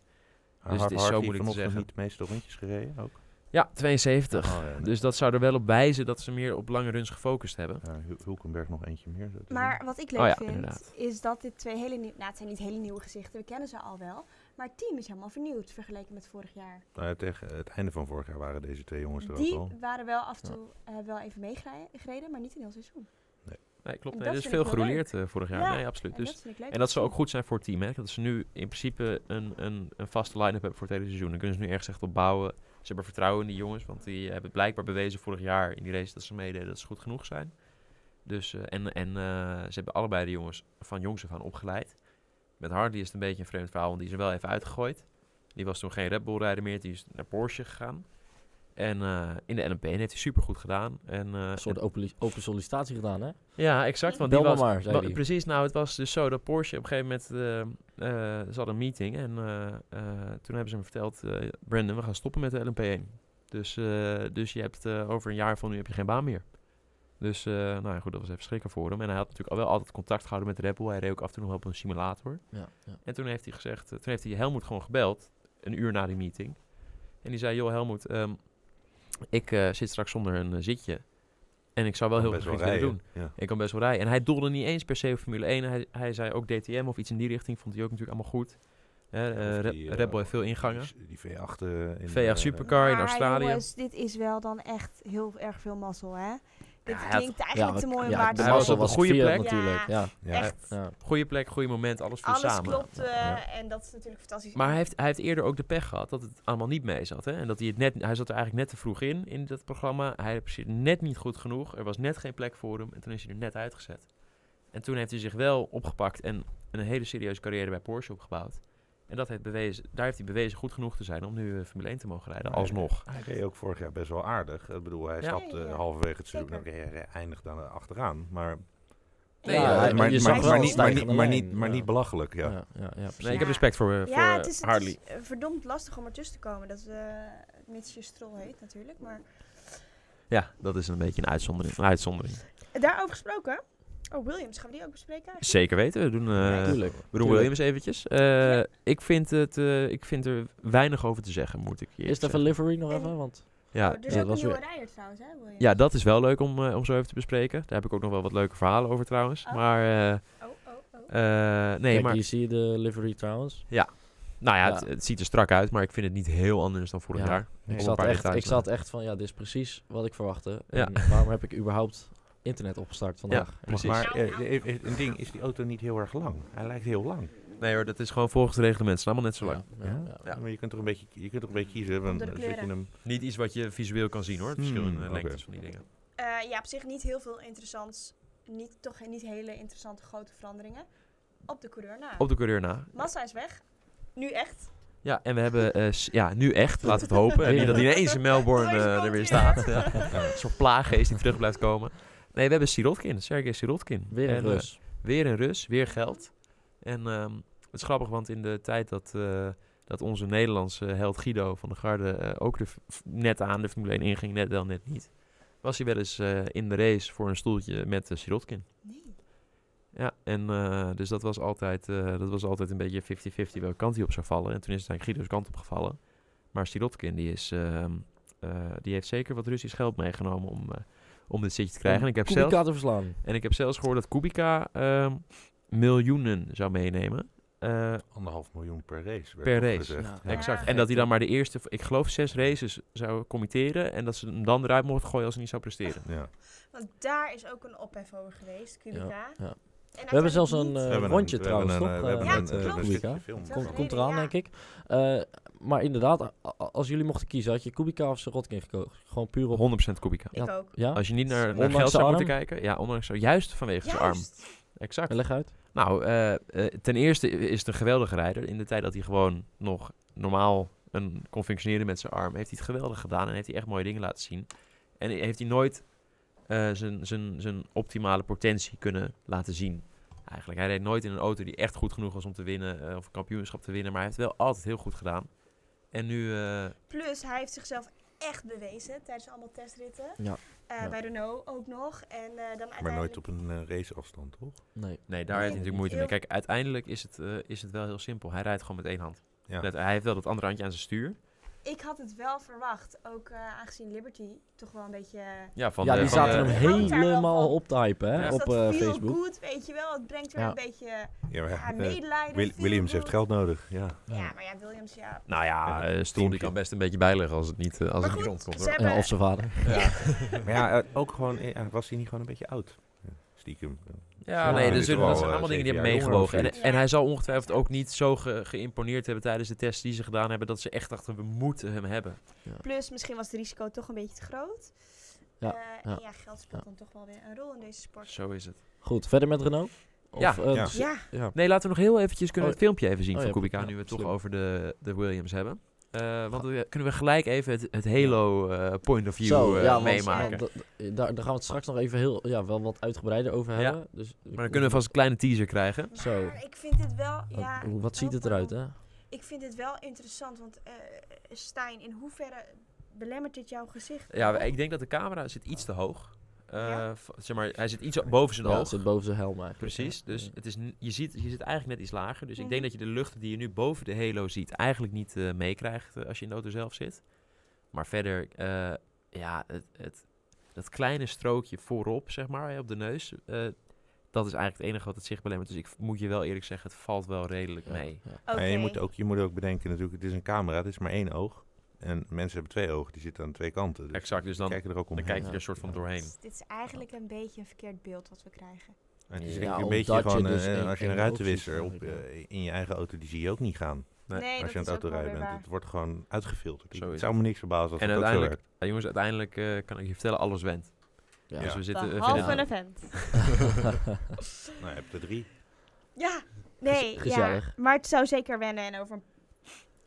Dus het is zo moeilijk te zeggen. niet de meeste rondjes gereden ook. Ja, 72. Oh, ja, nee. Dus dat zou er wel op wijzen dat ze meer op lange runs gefocust hebben. Ja, Hul- Hulkenberg nog eentje meer. Maar wat ik leuk Oh ja, vind, inderdaad. is dat dit twee hele nieuwe... Nou, het zijn niet hele nieuwe gezichten, we kennen ze al wel. Maar het team is helemaal vernieuwd vergeleken met vorig jaar. Nou ja, tegen het einde van vorig jaar waren deze twee jongens er Die ook al. waren wel af en toe eh, wel even meegereden, maar niet een heel seizoen. Nee, klopt. Nee, er dat is vind veel gerouleerd eh, vorig jaar. Ja, Nee, absoluut. En Dus, en dat zou ook goed zijn voor het team. Hè? Dat ze nu in principe een, een, een vaste line-up hebben voor het hele seizoen. Dan kunnen ze nu ergens echt op bouwen. Ze hebben vertrouwen in die jongens. Want die hebben blijkbaar bewezen vorig jaar in die race dat ze meededen dat ze goed genoeg zijn. Dus, eh, en en eh, ze hebben allebei de jongens van jongs af aan opgeleid. Met Hardy is het een beetje een vreemd verhaal, want die is er wel even uitgegooid. Die was toen geen Red Bull rijder meer, die is naar Porsche gegaan. En eh, in de en heeft hij supergoed gedaan. En, eh, Een soort en- open, open sollicitatie gedaan, hè? ja, exact. Want Bel die was, maar, zei wa- hij. Precies, nou, het was dus zo dat Porsche op een gegeven moment... eh, ze hadden een meeting en toen hebben ze hem verteld... Brandon, we gaan stoppen met de LMP1. Dus, dus je hebt over een jaar van nu heb je geen baan meer. Dus nou ja, goed, dat was even schrikken voor hem. En hij had natuurlijk al wel altijd contact gehouden met Red Bull. Hij reed ook af en toe nog wel op een simulator. Ja, ja. En toen heeft hij gezegd, toen heeft hij Helmoet gewoon gebeld, een uur na die meeting. En die zei, joh Helmoet, ehm, ik eh, zit straks zonder een eh, zitje. En ik zou wel heel veel willen rijden. doen. Ja. Ik kan best wel rijden. En hij doelde niet eens per se op Formule 1. Hij, hij zei ook DTM of iets in die richting. Vond hij ook natuurlijk allemaal goed. Eh, die, eh, Red Bull heeft veel ingangen. Die, die V8 eh, in V8 eh, Supercar in Australië. jongens, dit is wel dan echt heel erg veel mazzel, hè? Dit Ja, had- klinkt eigenlijk te mooi om ja, waar Hij was op een goede plek. natuurlijk. Ja. Ja. Echt. Ja. Goede plek, goede moment, alles viel Alles samen. klopt eh, Ja. en dat is natuurlijk fantastisch. Maar hij heeft, hij heeft eerder ook de pech gehad dat het allemaal niet mee zat. Hè? En dat hij het net, hij zat er eigenlijk net te vroeg in, in dat programma. Hij presteerde net niet goed genoeg. Er was net geen plek voor hem. En toen is hij er net uitgezet. En toen heeft hij zich wel opgepakt en een hele serieuze carrière bij Porsche opgebouwd. En dat heeft bewezen, daar heeft hij bewezen goed genoeg te zijn om nu eh, Formule 1 te mogen rijden, alsnog. Hij reed ook vorig jaar best wel aardig. Ik bedoel, hij Ja. stapte Ja, ja. halverwege het seizoen. Oké, hij eindigt dan achteraan. Maar, Nee, maar, niet, belachelijk. Ja. Ja, ja, ja, precies. Nee, ik heb respect voor, eh, voor ja, eh, het is, het Harley. is eh, verdomd lastig om ertussen te komen. Dat, eh mits je strol heet natuurlijk. Maar Ja, dat is een beetje een uitzondering. Een uitzondering. daarover gesproken. Oh, Williams, gaan we die ook bespreken? eigenlijk? Zeker weten, we doen, eh, Ja, tuurlijk. we doen. Williams eventjes. Eh, ik, vind het, eh, ik vind er weinig over te zeggen, moet ik je Is het even livery nog even? Want Ja, oh, er is ja, ook dat een nieuwe rijder trouwens, hè, Williams? Ja, dat is wel leuk om, om zo even te bespreken. Daar heb ik ook nog wel wat leuke verhalen over trouwens. Oh. Maar, eh, Oh, oh, oh. eh, nee, Kijk, maar, hier zie je de livery trouwens. nou ja, Ja. Het, het ziet er strak uit, maar ik vind het niet heel anders dan vorig Ja. jaar. Ik zat, echt, ik zat echt van, ja, dit is precies wat ik verwachtte. Ja. En waarom heb ik überhaupt internet opgestart vandaag? Ja, precies. Maar eh, eh, eh, een ding, is die auto niet heel erg lang? Hij lijkt heel lang. Nee hoor, dat is gewoon volgens het reglement. Het is allemaal net zo lang. Ja, ja, ja. Ja. Maar je kunt toch een beetje, je kunt toch een beetje kiezen. Want de je hem, Niet iets wat je visueel kan zien hoor. Het verschil in Hmm, de lengtes van die dingen. Eh, ja, op zich niet heel veel interessants. Niet, toch geen- niet hele interessante grote veranderingen. Op de coureur na. Op de coureur na. Massa is weg. Nu echt. Ja, en we hebben, eh, ja, nu echt, laten we het hopen. [LAUGHS] En niet dat hij ineens in Melbourne eh, er weer weer. staat. [LAUGHS] Ja. Een soort plaaggeest die terug blijft komen. Nee, we hebben Sirotkin, Sergej Sirotkin. Weer een En, eh, Rus. Weer een Rus, weer geld. En ehm, het is grappig, want in de tijd dat, eh, dat onze Nederlandse held Guido van der Garde eh, ook de, net aan de Formule 1 inging, net wel, net niet, was hij wel eens eh, in de race voor een stoeltje met uh, Sirotkin. Nee. Ja, en eh, dus dat was, altijd, eh, dat was altijd een beetje 50-50 welke kant hij op zou vallen. En toen is het eigenlijk Guido's kant op gevallen. Maar Sirotkin, die, is, ehm, eh, die heeft zeker wat Russisch geld meegenomen om, eh, om dit zitje te krijgen. En ik heb zelfs... Kubica te verslaan. En ik heb zelfs gehoord dat Kubica ehm, miljoenen zou meenemen. Eh, anderhalf miljoen per race. werd Per race. Ja. exact. En dat hij dan maar de eerste, ik geloof zes races zou committeren. En dat ze hem dan eruit mochten gooien als hij niet zou presteren. Ja. Want daar is ook een ophef over geweest, Kubica. ja. En We hebben zelfs een rondje we trouwens, hebben toch? een, eh, we eh, hebben Ja, een, Kubica. Komt, komt eraan, ja. denk ik. Eh, maar inderdaad, als jullie mochten kiezen, had je Kubica of Sirotkin gekozen? Gewoon puur op... 100% Kubica. Ik Ja. ook. Ja? Als je niet naar, naar geld zou moeten kijken. Ja, ondanks zo. Juist vanwege zijn arm. Exact. Leg uit. Nou, eh, eh, ten eerste is het een geweldige rijder. In de tijd dat hij gewoon nog normaal een, kon functioneren met zijn arm, heeft hij het geweldig gedaan en heeft hij echt mooie dingen laten zien. En heeft hij nooit eh, zijn, zijn, zijn optimale potentie kunnen laten zien. Eigenlijk. Hij reed nooit in een auto die echt goed genoeg was om te winnen eh, of een kampioenschap te winnen, maar hij heeft het wel altijd heel goed gedaan. En nu, eh, Plus, hij heeft zichzelf echt bewezen tijdens allemaal testritten. Ja. Eh, Ja. Bij Renault ook nog. En eh, dan Maar nooit uiteindelijk- op een raceafstand, toch? Nee. nee, daar heeft hij natuurlijk moeite mee. Kijk, uiteindelijk is het, eh, is het wel heel simpel. Hij rijdt gewoon met één hand. Ja. Hij heeft wel dat andere handje aan zijn stuur. Ik had het wel verwacht. Ook eh, aangezien Liberty toch wel een beetje... eh, Ja, van ja, de- die van zaten de- hem helemaal op te hypen, hè? Ja. op dat eh, feel Facebook. good, weet je wel. Het brengt weer Ja. een beetje Ja, maar, eh, medelijden. Williams heeft geld nodig, ja. Ja, maar ja, Williams, ja. Nou ja, eh, Stoel die kan best een beetje bijleggen als het niet, eh, als Maar het niet goed, rondkomt. ze Hoor. hebben- Ja, of zijn vader. Ja, [LAUGHS] Maar ja, eh, ook gewoon, eh, was hij niet gewoon een beetje oud? Stiekem. Ja Ja, nee, dus is dat zijn wel, allemaal eh, dingen die hebben meegewogen. En, en hij zal ongetwijfeld ook niet zo ge- geïmponeerd hebben tijdens de tests die ze gedaan hebben, dat ze echt dachten, we moeten hem hebben. Plus, misschien was het risico toch een beetje te groot. Ja, Eh, ja. En ja, geld speelt dan toch wel weer een rol in deze sport. Zo is het. Goed, verder met Renault? Of, Ja. eh, Ja. dus- Ja, ja. Nee, laten we nog heel eventjes kunnen Oh, het filmpje even zien oh van ja, Kubica, ja, nu we het toch slim. over de, de Williams hebben. Eh, want we, kunnen we gelijk even het, het Halo eh, point of view Zo, eh, ja, want- meemaken. want daar, daar gaan we het straks nog even heel, ja, wel wat uitgebreider over Ja. hebben. Dus, Maar dan kunnen we vast een kleine teaser krijgen. Zo. ik vind dit wel... Wat- Ja, hoe- wat ziet het eruit, hè? Ik vind dit wel interessant, want eh Stijn, in hoeverre belemmert dit jouw gezicht? Ja, ik denk dat de camera zit iets te hoog. Eh, Ja? zeg maar, hij zit iets boven zijn Ja, zit boven zijn helm eigenlijk. Precies, dus Ja. het is, je, ziet, je zit eigenlijk net iets lager. Dus ik Mhm. denk dat je de lucht die je nu boven de halo ziet eigenlijk niet eh, meekrijgt eh, als je in de auto zelf zit. Maar verder, eh, ja, het, het, dat kleine strookje voorop, zeg maar, hè, op de neus, eh, dat is eigenlijk het enige wat het zicht belemmert. Dus ik moet je wel eerlijk zeggen, het valt wel redelijk Ja, mee. ja. Oké. En je, moet ook, je moet ook bedenken natuurlijk, het is een camera, het is maar één oog. En mensen hebben twee ogen, die zitten aan twee kanten. Dus Exact, dus dan, kijken er ook om. dan kijk je er een soort van Ja. doorheen. Dus dit is eigenlijk een beetje een verkeerd beeld wat we krijgen. Het is Ja, ik een beetje je gewoon, dus eh, als je een ruitenwisser op, eh, in je eigen auto, die zie je ook niet gaan. Nee. Nee, als je aan het ook autorijden weer bent. waar. Het wordt gewoon uitgefilterd. Zo het is zou me niks verbazen als En het ook zo uiteindelijk, werkt. ja, jongens, uiteindelijk eh, kan ik je vertellen, alles went. Ja. Dus we zitten... Behalve vinden- een event. [LAUGHS] Nou, je hebt er drie. Ja, nee, gezellig. ja. Maar het zou zeker wennen en over een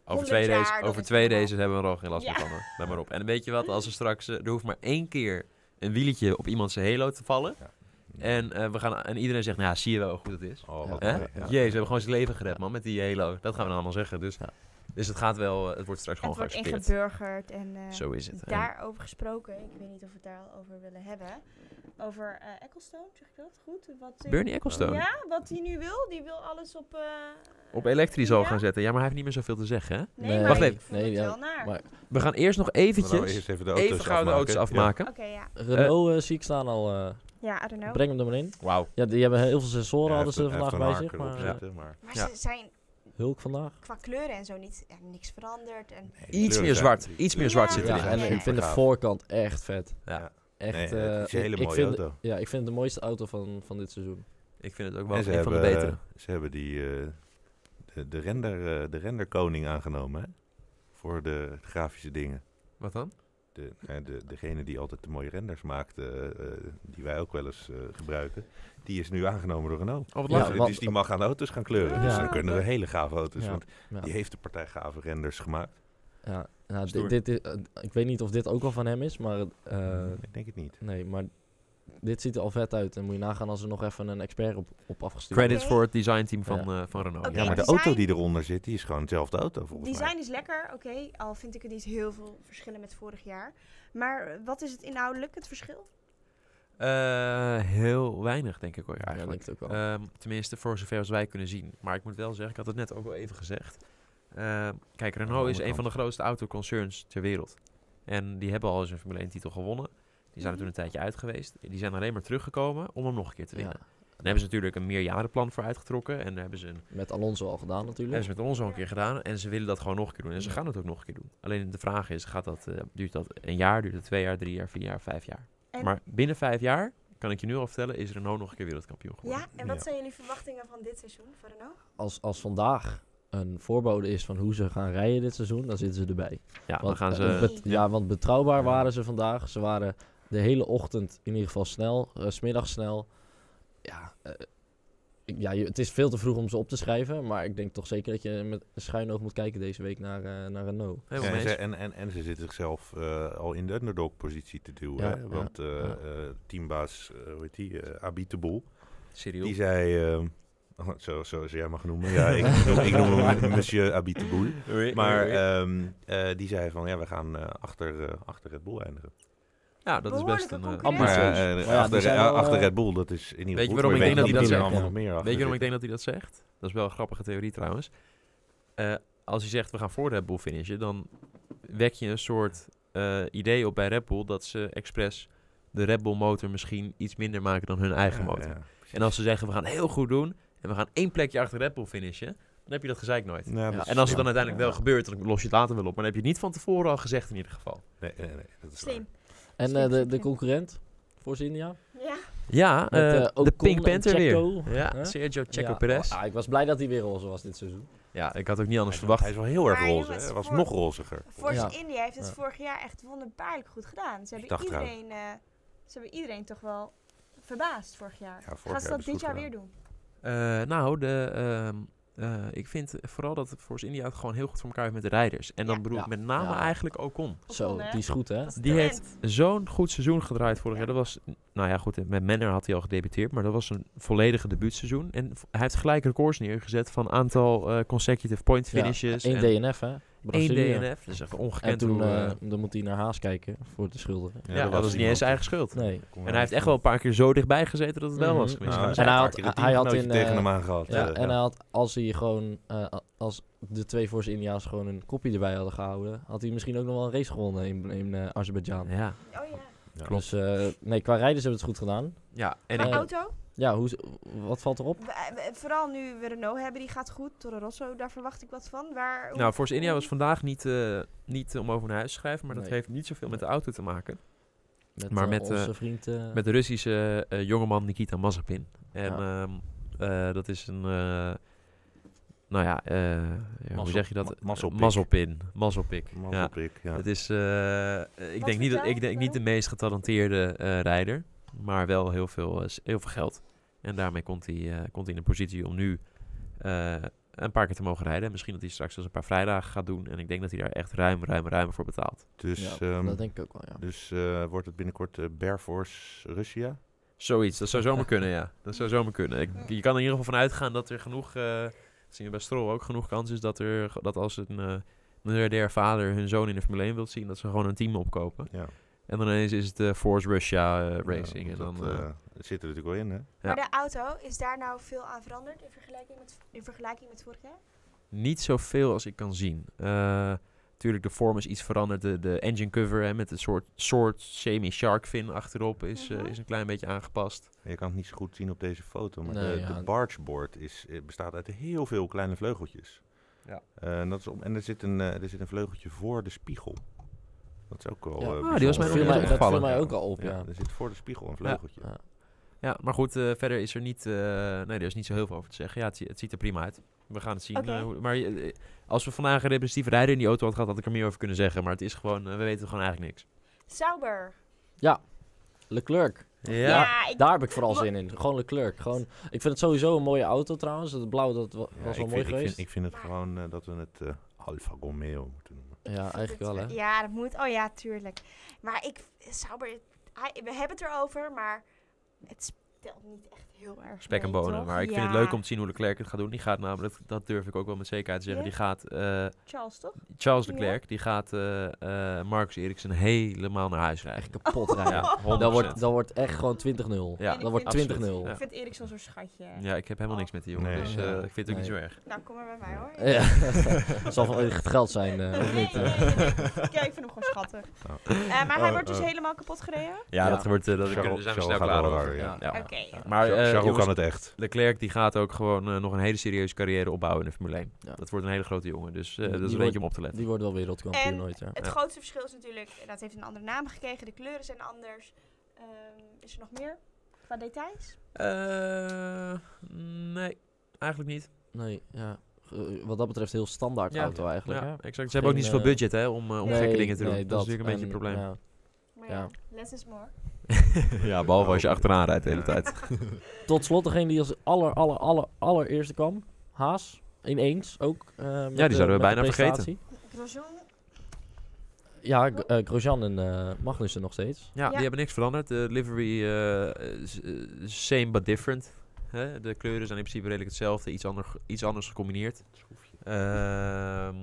Over 100 twee, jaar, days, over twee days hebben we er al geen last Ja. meer van. Let maar op. En weet je wat, als er straks... eh, er hoeft maar één keer een wieletje op iemand zijn halo te vallen. En, eh, we gaan, en iedereen zegt, nou ja, zie je wel hoe goed het is. Oh, Ja. Jezus, we hebben gewoon zijn leven gered, man, met die halo. Dat gaan we dan allemaal zeggen. Dus, Ja. Dus het gaat wel... Het wordt straks Het gewoon wordt geaccepteerd. ingeburgerd en eh, Zo is het. Daarover gesproken, ik weet niet of we het daar al over willen hebben. Over eh Ecclestone, zeg ik dat goed? Wat, Bernie Ecclestone. Ja, wat hij nu wil. Die wil alles op... eh, Op elektrisch al Ja? gaan zetten. Ja, maar hij heeft niet meer zoveel te zeggen, hè? Nee, Nee. maar Wacht even. Nee, het ja, maar- We gaan eerst nog we eventjes... nou eerst even de auto's even gauw de auto's afmaken. afmaken. Oké, ja. Renault zie ik staan al. eh, Ja, I don't know. breng hem er maar in. Wauw. Ja, die hebben heel veel Ja. sensoren Ja, hadden ze vandaag bij zich. Maar maar- Maar Ja. ze zijn Hulk vandaag. qua kleuren en zo niet, ja, niks veranderd. En Nee, Iets meer zwart. Iets meer zwart Ja, zit Ja, erin. en ik vind de voorkant echt vet. Ja. Echt, Nee, eh, het is een hele ik- ik mooie vind, auto. Ja, ik vind het de mooiste auto van, van dit seizoen. Ik vind het ook wel En ze een van de hebben, betere. ze hebben die, eh, de, de, render, eh, de renderkoning aangenomen, hè? Voor de grafische dingen. Wat dan? De, de, degene die altijd de mooie renders maakte, eh, eh, die wij ook wel eens eh, gebruiken, die is nu aangenomen door Renault. Oh, Ja, dus, dus die mag aan de auto's gaan kleuren. Ja. Dus dan kunnen we hele gave auto's. Ja. Want Ja. die heeft de partij gave renders gemaakt. Ja, nou, dit, dit is, ik weet niet of dit ook al van hem is, maar eh, ik denk het niet. nee, maar dit ziet er al vet uit. En moet je nagaan als er nog even een expert op, op afgestuurd Credits voor het designteam van, Ja. eh, van Renault. Ja, maar de design- auto die eronder zit, die is gewoon dezelfde auto volgens mij. design is lekker, oké. al vind ik er niet heel veel verschillen met vorig jaar. Maar wat is het inhoudelijk, het verschil? Eh, heel weinig, denk ik hoor, Ja, eigenlijk. denk ik ook wel. Ehm, tenminste, voor zover als wij kunnen zien. Maar ik moet wel zeggen, ik had het net ook wel even gezegd. Ehm, kijk, Renault is een van de grootste autoconcerns ter wereld. En die hebben al eens een Formule 1 titel gewonnen. Die zijn er toen een tijdje uit geweest. Die zijn alleen maar teruggekomen om hem nog een keer te Ja, winnen. Daar hebben ze natuurlijk een meerjarenplan voor uitgetrokken. En daar hebben ze, een, met Alonso al gedaan natuurlijk. hebben ze met ons al een keer gedaan. En ze willen dat gewoon nog een keer doen. En ze gaan het ook nog een keer doen. Alleen de vraag is, gaat dat, eh, duurt dat een jaar, duurt het twee jaar, drie jaar, vier jaar, vijf jaar? En, Maar binnen vijf jaar, kan ik je nu al vertellen, is Renault nog een keer wereldkampioen geworden. ja, en wat Ja. zijn jullie verwachtingen van dit seizoen voor Renault? Als, als vandaag een voorbode is van hoe ze gaan rijden dit seizoen, dan zitten ze erbij. Ja, dan Want, gaan eh, ze... bet- ja, want betrouwbaar Ja. waren ze vandaag. Ze waren de hele ochtend in ieder geval snel, eh, 's smiddags snel. Ja, eh, ik- ja je- het is veel te vroeg om ze op te schrijven, maar ik denk toch zeker dat je met een schuin oog moet kijken deze week naar, eh, naar Renault. Helemaal Ja, en, ze, en, en, en ze zitten zichzelf eh, al in de underdog-positie te duwen. Ja, hè? ja, Want eh, ja. eh, teambaas, hoe heet die, eh Cyril. die zei, oh, [LAUGHS] zo, zoals jij mag noemen, ja, ik, noem, ik noem hem [LAUGHS] monsieur Abiteboul. Maar ehm, eh, die zei van, ja, we gaan eh, achter, achter Red Bull eindigen. Ja, dat is best een... eh, Ambitieus. ja, eh, ja, achter, eh, achter Red Bull, dat is in ieder Weet je geval waarom ik denk dat weet hij dat zegt? allemaal nog meer achter Weet je waarom ik denk dat hij dat zegt? Dat is wel een grappige theorie trouwens. Eh, als hij zegt we gaan voor Red Bull finishen, dan wek je een soort eh, idee op bij Red Bull dat ze expres de Red Bull motor misschien iets minder maken dan hun eigen Ja, motor. ja. En als ze zeggen we gaan heel goed doen en we gaan één plekje achter Red Bull finishen, dan heb je dat gezeik nooit. En als het dan ja. uiteindelijk wel gebeurt, dan los je het later wel op. Maar dan heb je het niet van tevoren al gezegd in ieder geval. Nee, nee, nee, dat is Slim. En eh, de, de concurrent voor India? Ja, Ja, Met, eh, eh, de Pink Panther weer. Ja, Huh? Sergio Checo Ja, Perez. ah, ik was blij dat hij weer roze was dit seizoen. Ja, ik had ook niet anders Hij verwacht. Hij is wel heel erg roze. Hij was nog roziger. Force Ja. India heeft het Ja. vorig jaar echt wonderbaarlijk goed gedaan. Ze hebben, iedereen, eh, ze hebben iedereen toch wel verbaasd vorig jaar. Ja, vorig Gaan jaar ze dat dit jaar weer doen? Eh, nou, de, ehm, eh, ik vind vooral dat Force India het gewoon heel goed voor elkaar heeft met de rijders. En dan Ja. bedoel ik Ja. met name Ja. eigenlijk Ocon. Zo, die is goed hè? Is Die heeft zo'n goed seizoen gedraaid vorig jaar. Dat was, nou ja goed, met Manor had hij al gedebuteerd, maar dat was een volledige debuutseizoen. En hij heeft gelijk records neergezet van aantal eh, consecutive point Ja, finishes. en- DNF hè? Brazilië. DNF. Dat is echt En ongekend. toen hoe, eh, eh, dan moet hij naar Haas kijken voor de schulden. ja, dat was niet eens zijn eigen schuld. Nee. En hij heeft echt wel een paar keer zo dichtbij gezeten dat het wel Mhm. was geweest. Nou, hij En hij had, hij in, tegen eh, hem aangehad. Ja, en hij had, als hij gewoon, eh, als de twee Force India's gewoon een kopje erbij hadden gehouden, had hij misschien ook nog wel een race gewonnen in, in eh, Azerbeidzjan. Ja, Oh ja. Ja. Dus eh, nee, qua rijders hebben het goed gedaan. ja. En auto? Ja, hoe, wat valt erop? We- Vooral nu we Renault hebben, die gaat goed. Toro Rosso, daar verwacht ik wat van. Waar, hoe- nou, Force India was vandaag niet, eh, niet om over naar huis te schrijven, maar dat heeft niet zoveel met de auto te maken. Met, Maar eh, met, onze eh, vriend... eh, Met de Russische eh, jongeman Nikita Mazepin. En Ja. ehm, eh, dat is een, eh, nou ja, eh, ja, hoe zeg je dat? ma- mazzelpik. Mazzelpin. Mazzelpik. Ja. Het is, eh, eh, ik, denk niet, dat- ik denk niet de meest getalenteerde eh, rijder, maar wel heel veel, eh, heel veel geld. En daarmee komt hij, eh, komt hij in een positie om nu eh, een paar keer te mogen rijden. Misschien dat hij straks als een paar vrijdagen gaat doen. En ik denk dat hij daar echt ruim, ruim, ruim voor betaalt. Dus, ja, ehm, dat denk ik ook wel, ja. dus eh, wordt het binnenkort eh Bear Force Russia? Zoiets, dat zou zomaar [LAUGHS] kunnen, ja. Dat zou zomaar kunnen. Ik, je kan er in ieder geval van uitgaan dat er genoeg, eh dat zien we bij Stroll ook, genoeg kans is dat, er, dat als een uh, miljardair vader hun zoon in de Formule 1 wilt zien, dat ze gewoon een team opkopen. Ja. En dan ineens is het eh, Force Russia eh, Racing. Ja, en dat, dan, eh, eh, het zit er natuurlijk wel in, hè? Ja. Maar de auto, is daar nou veel aan veranderd in vergelijking met, in vergelijking met vorig jaar? niet zoveel als ik kan zien. Eh Tuurlijk, de vorm is iets veranderd. De, de engine cover hè, met een soort, soort semi-shark fin achterop is, eh, Mhm. is een klein beetje aangepast. Je kan het niet zo goed zien op deze foto, maar Nee, de, ja. de bargeboard is, bestaat uit heel veel kleine vleugeltjes. Ja. Eh, en dat is om, en er zit, een, eh, er zit een vleugeltje voor de spiegel. Dat is ook wel. Ja. eh, Ah, die was mij mij, dat viel mij ook al op, ja. Ja, er zit voor de spiegel een vleugeltje. Ja. Ja, maar goed, eh, verder is er niet, eh, nee, er is niet zo heel veel over te zeggen. Ja, het, het ziet er prima uit. We gaan het zien. Maar als we vandaag een representatief rijder in die auto had gehad, had ik er meer over kunnen zeggen. Maar het is gewoon, we weten gewoon eigenlijk niks. Sauber. Leclerc. Ja, ik, Daar heb ik vooral zin in. Gewoon Leclerc. Gewoon, ik vind het sowieso een mooie auto trouwens. Het blauw dat wa- Ja, was wel mooi vind, ik, geweest. vind, ik vind het gewoon dat we het Alfa Romeo moeten noemen. Ja, eigenlijk wel hè. Ja, dat moet. Oh ja, tuurlijk. Maar ik, Sauber, hij- we hebben het erover, maar het stelt niet echt heel erg spek en bonen. toch? Maar ik vind het Ja. leuk om te zien hoe Leclerc het gaat doen. Die gaat namelijk, dat durf ik ook wel met zekerheid te zeggen, Ja? die gaat... eh, Charles, toch? Charles Ja. Leclerc, die gaat eh eh Marcus Eriksen helemaal naar huis rijden. Echt kapot rijden. Ja, 100%. Dat wordt, dat wordt echt gewoon 20-0. Ja, ik dat wordt vind- 20-0. Ja. Ik vind Eriksson zo'n schatje. Ja, ik heb helemaal niks met die jongen, Nee. dus eh, Ja. ik vind het ook niet zo erg. Nou, kom maar bij mij hoor. Ja. Het [LAUGHS] zal van het geld zijn, eh, of Nee, niet? nee, nee, nee. Kijk, ik vind hem gewoon schattig. Eh, maar hij Oh, wordt dus oh. helemaal kapot gereden? Ja, Ja. dat wordt, dat daar zijn we Charles snel gaat klaar over. Ja. Ja. Oké. Maar eh, jongens, kan het echt. Leclerc die gaat ook gewoon eh, nog een hele serieuze carrière opbouwen in de Formule 1. Ja. Dat wordt een hele grote jongen, dus eh, dat is een eentje om op te letten. Die wordt wel wereldkampioen En nooit, ja. Het Ja. grootste verschil is natuurlijk, dat heeft een andere naam gekregen, de kleuren zijn anders. Ehm, is er nog meer qua details? Eh, nee, eigenlijk niet. Nee, ja. Wat dat betreft heel standaard Ja. auto eigenlijk. Ja, hè? exact. Ze hebben ook niet zoveel budget hè, om, eh, om Nee, gekke dingen te doen. nee, dat, is natuurlijk een en, beetje een probleem. ja. Maar ja, Ja. less is more. [LAUGHS] Ja, behalve als je achteraan rijdt de hele Ja. tijd. [LAUGHS] Tot slot degene die als aller, aller, aller, allereerste kwam. Haas. Ineens ook. eh, met die de- zouden we bijna vergeten. Grosjean, Ja, Grosjean en eh, Magnussen nog steeds. Ja, Ja. die hebben niks veranderd. De livery is, same but different. Hè? De kleuren zijn in principe redelijk hetzelfde, iets, ander, iets anders gecombineerd. Ehm,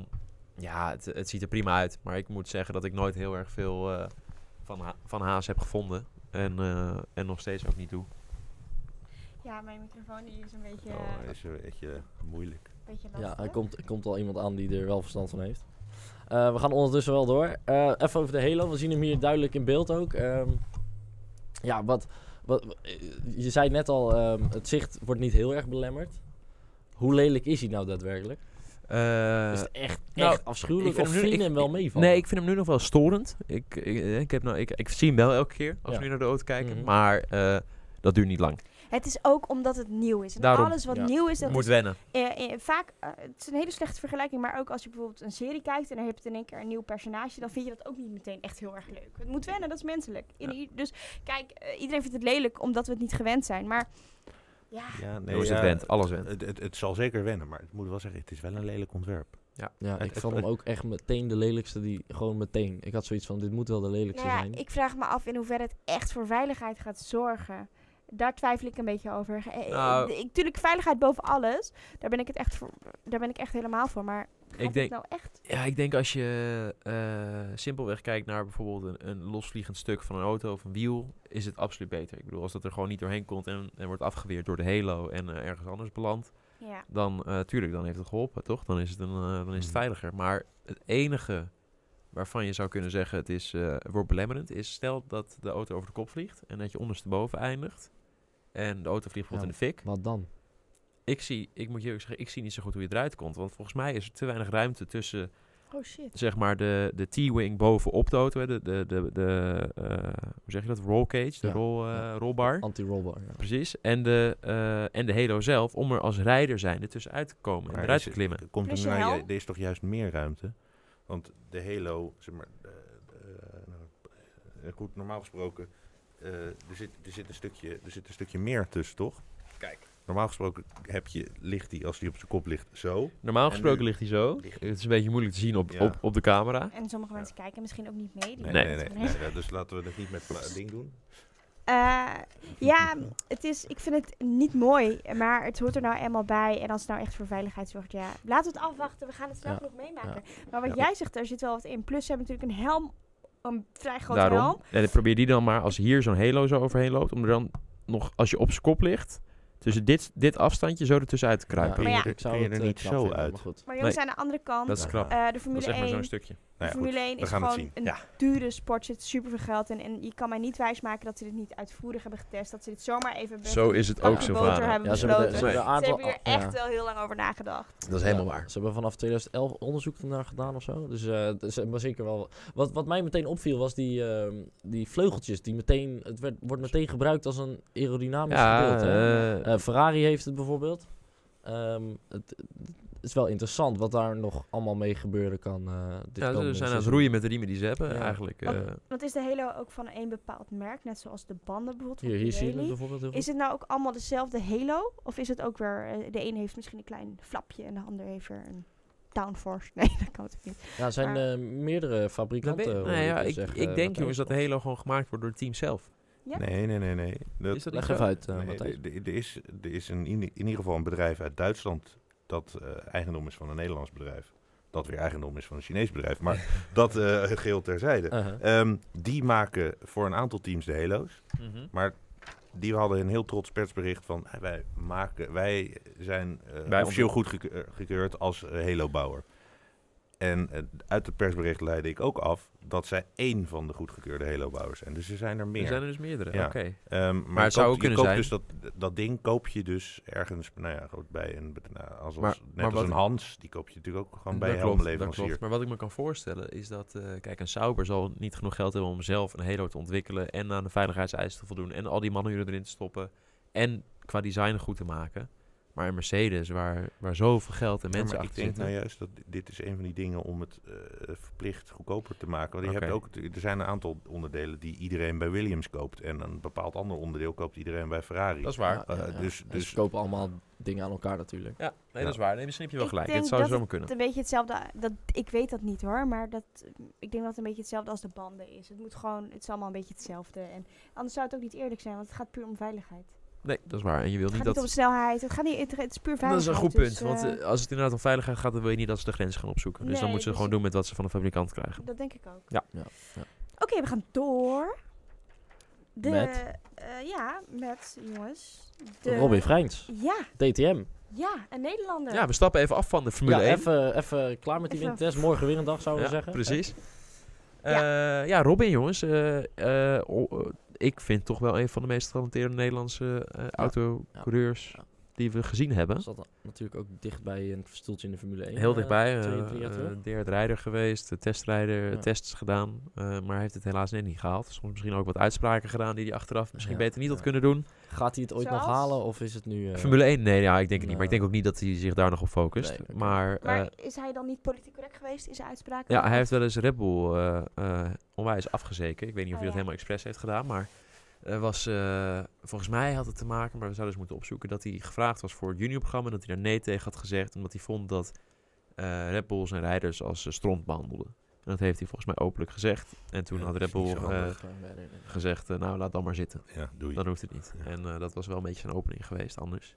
ja, het, het ziet er prima uit. Maar ik moet zeggen dat ik nooit heel erg veel eh, van, Ha- van Haas heb gevonden. En, eh, en nog steeds ook niet doe. ja, mijn microfoon die is een beetje, Oh, is een beetje moeilijk. beetje lastig. Ja, er komt, er komt al iemand aan die er wel verstand van heeft. Eh, we gaan ondertussen wel door. Eh, even over de Halo. We zien hem hier duidelijk in beeld ook. Ehm, ja, wat, wat, je zei net al, ehm, het zicht wordt niet heel erg belemmerd. Hoe lelijk is hij nou daadwerkelijk? Eh, is het echt, nou, echt afschuwelijk ik vind of hem nu- ik- hem wel meevallen? Nee, ik vind hem nu nog wel storend. Ik, ik, ik, heb nou, ik, ik zie hem wel elke keer als Ja. we nu naar de auto kijken. Mhm. Maar eh, dat duurt niet lang. Het is ook omdat het nieuw is. En Daarom. alles wat Ja. nieuw is, dat Moet is wennen. eh, eh, vaak, het is een hele slechte vergelijking, maar ook als je bijvoorbeeld een serie kijkt en dan heb je in één keer een nieuw personage, dan vind je dat ook niet meteen echt heel erg leuk. Het moet wennen, dat is menselijk. In Ja. dus kijk, iedereen vindt het lelijk omdat we het niet gewend zijn, maar ja, Ja, Zo is het went, alles went. Het, het, het zal zeker wennen, maar ik moet wel zeggen, het is wel een lelijk ontwerp. Ja, Het- ik het- vond hem ook echt meteen de lelijkste die gewoon meteen. Ik had zoiets van dit moet wel de lelijkste nou ja, zijn. ik vraag me af in hoeverre het echt voor veiligheid gaat zorgen. Daar twijfel ik een beetje over. Eh, Nou- ik, tuurlijk, veiligheid boven alles. Daar ben ik het echt voor. Daar ben ik echt helemaal voor. Maar Ik denk- het nou echt? Ja, ik denk als je eh, simpelweg kijkt naar bijvoorbeeld een, een losvliegend stuk van een auto of een wiel, is het absoluut beter. Ik bedoel, als dat er gewoon niet doorheen komt en, en wordt afgeweerd door de halo en eh, ergens anders belandt, Ja. dan uh, tuurlijk, dan heeft het geholpen, toch? Dan is het, een, uh, dan is het Mhm. veiliger. Maar het enige waarvan je zou kunnen zeggen het is, uh, wordt belemmerend, is stel dat de auto over de kop vliegt en dat je ondersteboven eindigt en de auto vliegt bijvoorbeeld in de fik. Wat dan? Ik zie, ik moet je zeggen, ik zie niet zo goed hoe je eruit komt, want volgens mij is er te weinig ruimte tussen Oh shit. zeg maar de, de T-wing bovenop de auto, hè, de, de, de, de uh, hoe zeg je dat, roll cage, de Ja, rol, uh, ja. rolbar. Anti-rollbar, ja. Precies. En de, uh, en de Halo zelf, om er als rijder zijnde tussenuit te komen en eruit is te klimmen. Komt er, je nou, ju- er is toch juist meer ruimte? Want de Halo, zeg maar, eh, eh, nou, eh, goed, normaal gesproken, eh, er, zit, er, zit een stukje, er zit een stukje meer tussen, toch? Kijk. Normaal gesproken heb je, ligt die, als die op zijn kop ligt, zo. Normaal En gesproken nu ligt hij zo. ligt Het is een beetje moeilijk te zien op, Ja. op, op de camera. En sommige mensen kijken misschien ook niet mee. die Nee, Nee. nee, nee. weten nee, het nee, dus laten we dat niet met pla- ding doen. Eh, ja, het is, ik vind het niet mooi, maar het hoort er nou eenmaal bij. En als het nou echt voor veiligheid zorgt, ja, laten we het afwachten. We gaan het snel Ja. genoeg meemaken. Maar wat Ja. jij zegt, er zit wel wat in. Plus, ze hebben natuurlijk een helm, een vrij grote Daarom. helm. En dan probeer die dan maar, als hier zo'n Halo zo overheen loopt, om er dan nog, als je op zijn kop ligt, tussen dit, dit afstandje zo ertussenuit te kruipen. je Maar ja. er- kun je er eh, niet zo vinden, uit? maar goed. Maar jongens, Nee. aan de andere kant, Dat is Ja. knap. eh, de Dat Formule is zeg maar 1, zo'n stukje. Nou ja, Formule goed, 1 we is gaan het gewoon zien. een Ja. dure sport, zit super veel geld in. En je kan mij niet wijsmaken dat ze dit niet uitvoerig hebben getest. Dat ze dit zomaar even Zo is het ook, Sylvana. boter hebben Ja, ze hebben, de, ze hebben een Ze aantal... hebben hier ja. echt wel heel lang over nagedacht. Dat is Ja, Ze hebben vanaf 2011 onderzoek naar gedaan of zo. Dus eh dus, eh, maar zeker wel. Wat, wat mij meteen opviel was die, ehm, die vleugeltjes. Die meteen, het werd, wordt meteen gebruikt als een aerodynamisch hè. eh, Eh, Ferrari heeft het bijvoorbeeld. Ehm, het is wel interessant wat daar nog allemaal mee gebeuren kan. eh dit ja, ze zijn aan het roeien met de riemen die ze hebben, Ja. eigenlijk. Wat- eh. Want is de Halo ook van een bepaald merk, net zoals de banden bijvoorbeeld van Hier, hier zie je het bijvoorbeeld heel goed. Is het nou ook allemaal dezelfde Halo? Of is het ook weer, eh, de ene heeft misschien een klein flapje en de ander heeft weer een downforce? [LAUGHS] Nee, dat kan het ook niet. Ja, er zijn maar- eh, meerdere fabrikanten. nee, ja, dus ik, zeggen, ik denk jongens dat de Halo gewoon gemaakt wordt door het team zelf. Ja? Nee, nee, nee, nee. Dat, Is dat Leg even uit, nee, Matthijs. er- er- er is, er is een, in, in ieder geval een bedrijf uit Duitsland dat eh, eigendom is van een Nederlands bedrijf. Dat weer eigendom is van een Chinees bedrijf. Maar [LAUGHS] dat eh geheel terzijde. Uh-huh. Ehm, die maken voor een aantal teams de Halo's. Maar die hadden een heel trots persbericht van wij maken, wij zijn eh, Wij officieel goedgekeurd als eh, Halo-bouwer. En eh, uit het persbericht leidde ik ook af dat zij één van de goedgekeurde Halo-bouwers zijn. Dus er zijn er meer. Er zijn er dus meerdere, Ja. oké. Ehm, maar Maar het je zou ook je kunnen zijn- Dus dat, dat ding koop je dus ergens, nou ja, goed, bij een, nou, als, Maar- als, net maar als wat- een Hans, die koop je natuurlijk ook gewoon bij een helmleverancier. Maar wat ik me kan voorstellen is dat, eh, kijk, een Sauber zal niet genoeg geld hebben om zelf een Halo te ontwikkelen en aan de veiligheidseisen te voldoen en al die manuren erin te stoppen en qua design goed te maken. Maar een Mercedes, waar, waar zoveel geld en Ja, mensen maar ik achter denk zitten. nou juist dat dit is een van die dingen om het eh, verplicht goedkoper te maken. Want je hebt ook, er zijn een aantal onderdelen die iedereen bij Williams koopt. En een bepaald ander onderdeel koopt iedereen bij Ferrari. Dat is waar. Ja, ja, Eh, ja. dus- dus- ze kopen allemaal dingen aan elkaar natuurlijk. Ja, nee, Ja. dat is waar. Nee, misschien heb je wel Ik gelijk. denk Dit zou dat zomaar Het kunnen. een beetje hetzelfde, dat, ik weet dat niet hoor, maar dat, ik denk dat het een beetje hetzelfde als de banden is. Het moet gewoon, het is allemaal een beetje hetzelfde. En anders zou het ook niet eerlijk zijn, want het gaat puur om veiligheid. Nee, dat is waar. En je wilt Het niet gaat dat... niet om snelheid, het, gaat niet, het, het is puur Dat veiligheid. is een goed punt. dus, want eh, eh, als het inderdaad om veiligheid gaat, dan wil je niet dat ze de grens gaan opzoeken. dus dan moeten ze dus- gewoon doen met wat ze van de fabrikant krijgen. dat denk ik ook. Ja. Ja, ja. Oké, we gaan door. De, Met? eh, ja, met, jongens. De, Robin Freins, Ja, DTM. ja, een Nederlander. Ja, we stappen even af van de Formule Ja, 1. even, even klaar met die Even- windtest. Morgen weer een dag, zouden we Ja, zeggen. precies. Ja. Ja. ja, Robin jongens. eh, ik vind toch wel een van de meest getalenteerde Nederlandse eh autocoureurs Ja. Die we gezien hebben. Zat natuurlijk ook dichtbij een stoeltje in de Formule 1. Heel eh, dichtbij. eh jaar eh, derde rijder geweest, de testrijder, Ja. tests gedaan. eh, maar hij heeft het helaas net niet gehaald. Soms misschien ook wat uitspraken gedaan die hij achteraf misschien Ja, beter niet had kunnen doen. Gaat hij het ooit nog halen of is het nu... eh, Formule 1, nee, ja, ik denk het niet. Maar ik nou. denk ook niet dat hij zich daar nog op focust. Nee. Maar, Maar eh, is hij dan niet politiek correct geweest in zijn uitspraken? ja, hij heeft wel eens Red Bull eh, eh, onwijs afgezeken. Ik weet niet of Oh, hij dat ja. helemaal expres heeft gedaan, maar... Er was, eh, volgens mij had het te maken, maar we zouden eens moeten opzoeken, dat hij gevraagd was voor het juniorprogramma. Dat hij daar nee tegen had gezegd, omdat hij vond dat eh Red Bull zijn rijders als eh, stront behandelde. En dat heeft hij volgens mij openlijk gezegd. En toen Ja, had Red Bull eh, handig. gezegd, eh, nou laat dan maar zitten. Ja. Dan hoeft het niet. Ja. En eh, dat was wel een beetje zijn opening geweest anders.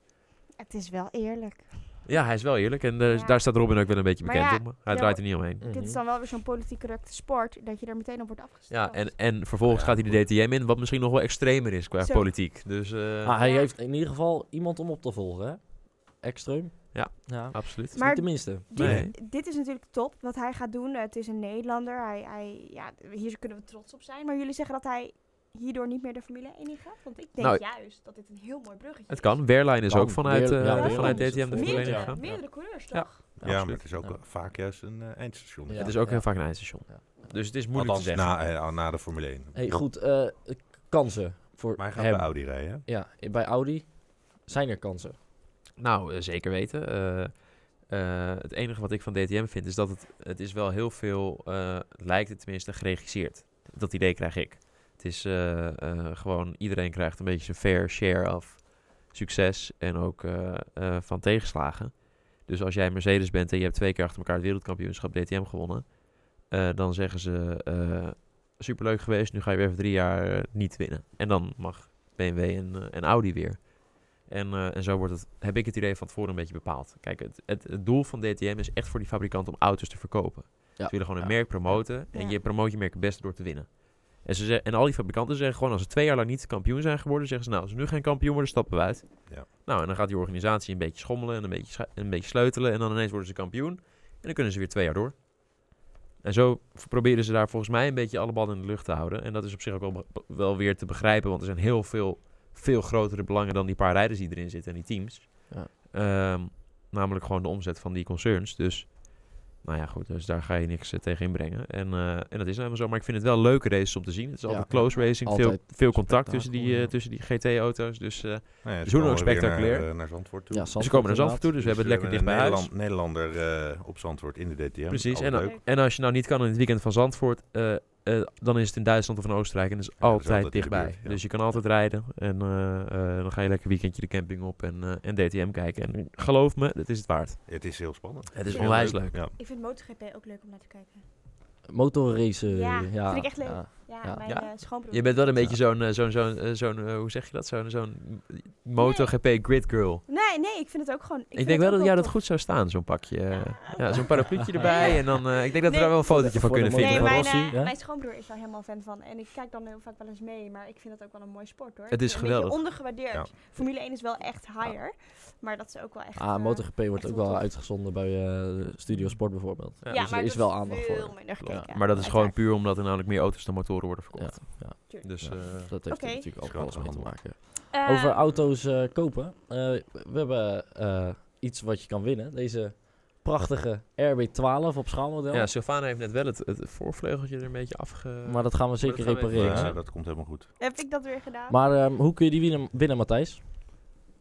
Het is wel eerlijk. Ja, hij is wel eerlijk. En eh, Ja. daar staat Robin ook wel een beetje Maar bekend ja, om. Hij ja, draait er niet omheen. Dit is Mhm. dan wel weer zo'n politiek correcte sport, dat je er meteen op wordt afgestraft. Ja, en, en vervolgens Ja, gaat hij de DTM in, wat misschien nog wel extremer is qua Zo. politiek. Dus eh, Ah, hij Ja. heeft in ieder geval iemand om op te volgen, hè? Extreem. Ja. ja. absoluut. Maar- niet de minste. Dit, Nee. dit is natuurlijk top wat hij gaat doen. Het is een Nederlander. Hij, hij, ja, hier kunnen we trots op zijn. Maar jullie zeggen dat hij hierdoor niet meer de Formule 1 in gaat? Want ik denk Nou, juist dat dit een heel mooi bruggetje Het is. kan. Wehrlein is Kan. ook vanuit, Weer- eh, ja, Wehrlein vanuit DTM de het Formule 1 Meerdere, gegaan. meerdere coureurs, Ja. toch? Ja, maar het is ook Ja. vaak juist een eh, eindstation. Ja. Het is ook heel vaak een eindstation. Ja. Dus het is moeilijk Althans, te zeggen. na, eh, na de Formule 1. Hey, goed. eh, kansen voor Maar hij gaat hem. bij Audi rijden, hè? Ja, bij Audi zijn er kansen. Nou, eh, zeker weten. Eh, eh, het enige wat ik van DTM vind is dat het, het is wel heel veel, eh, lijkt het tenminste, geregisseerd. Dat idee krijg ik. Is eh, eh, gewoon, iedereen krijgt een beetje zijn fair share af succes en ook eh, van tegenslagen. Dus als jij Mercedes bent en je hebt twee keer achter elkaar het wereldkampioenschap DTM gewonnen, dan zeggen ze, superleuk geweest, nu ga je weer even drie jaar niet winnen. En dan mag BMW en, en Audi weer. En, en zo wordt het, heb ik het idee van tevoren een beetje bepaald. Kijk, het, het, het doel van DTM is echt voor die fabrikant om auto's te verkopen. Ze willen gewoon een Ja. merk promoten en Ja. je promoot je merk het beste door te winnen. En, ze zeggen, en al die fabrikanten zeggen gewoon, als ze twee jaar lang niet kampioen zijn geworden, zeggen ze, nou, als we nu geen kampioen worden, stappen we uit. Ja. Nou, en dan gaat die organisatie een beetje schommelen en een beetje, een beetje sleutelen en dan ineens worden ze kampioen. En dan kunnen ze weer twee jaar door. En zo proberen ze daar volgens mij een beetje alle ballen in de lucht te houden. En dat is op zich ook wel weer te begrijpen, want er zijn heel veel, veel grotere belangen dan die paar rijders die erin zitten en die teams. Ja. Ehm, namelijk gewoon de omzet van die concerns. Dus, nou ja, goed, dus daar ga je niks eh, tegen inbrengen. En, eh, en dat is nou helemaal zo. Maar ik vind het wel leuke races om te zien. Het is Ja. altijd close racing, veel, Altijd veel contact tussen die, eh, tussen die GT-auto's. Dus eh, Nou ja, Dus hoe ook spectaculair. Naar, eh, naar Zandvoort toe. Ja, ze komen naar Zandvoort toe, dus we hebben het lekker dicht bij huis. Nederland, Nederlander eh, op Zandvoort in de DTM. Precies. En, en als je nou niet kan in het weekend van Zandvoort, eh, dan is het in Duitsland of in Oostenrijk. En dat is dat is altijd dichtbij. buurt, ja. Dus je kan altijd rijden. En eh, eh, dan ga je lekker weekendje de camping op en, eh, en DTM kijken. En geloof me, het is het waard. Het is heel spannend. Het is Heel onwijs leuk. Ja. Ik vind MotoGP ook leuk om naar te kijken. Motorracen. Ja, ja, vind ik echt leuk. Ja. Mijn Ja. eh, schoonbroer. Je bent wel een beetje Ja. zo'n, eh, zo'n, zo'n, eh, zo'n hoe zeg je dat? Zo'n, zo'n MotoGP grid girl. Nee, nee, ik vind het ook gewoon... Ik, denk wel dat jou dat goed zou staan, zo'n pakje. Ja. Ja, zo'n parapluutje [LAUGHS] erbij. En dan, eh, ik denk dat we daar wel een fotootje van kunnen mooie Nee, vinden. mijn, mijn schoonbroer is daar helemaal fan van. En ik kijk dan heel vaak wel eens mee. Maar ik vind dat ook wel een mooi sport hoor. Het is geweldig. ondergewaardeerd. Ja. Formule 1 is wel echt higher. Maar dat is ook wel echt... Ah, MotoGP wordt ook wel uitgezonden bij eh, Studio Sport bijvoorbeeld. Ja, dus maar er is dat wel aandacht veel voor. Maar dat is gewoon puur omdat er namelijk meer auto's dan motoren worden Ja, verkocht. ja. Dus ja. eh, dat heeft er natuurlijk ook alles mee te maken. Eh, Over auto's eh, kopen. Eh, we hebben eh, iets wat je kan winnen. Deze prachtige RB12 op schaalmodel. ja, Sylvana heeft net wel het, het voorvleugeltje er een beetje afge... maar dat gaan we zeker dat gaan we even repareren. Ja, Ja. dat komt helemaal goed. Heb ik dat weer gedaan? Maar ehm, hoe kun je die winnen, winnen Matthijs?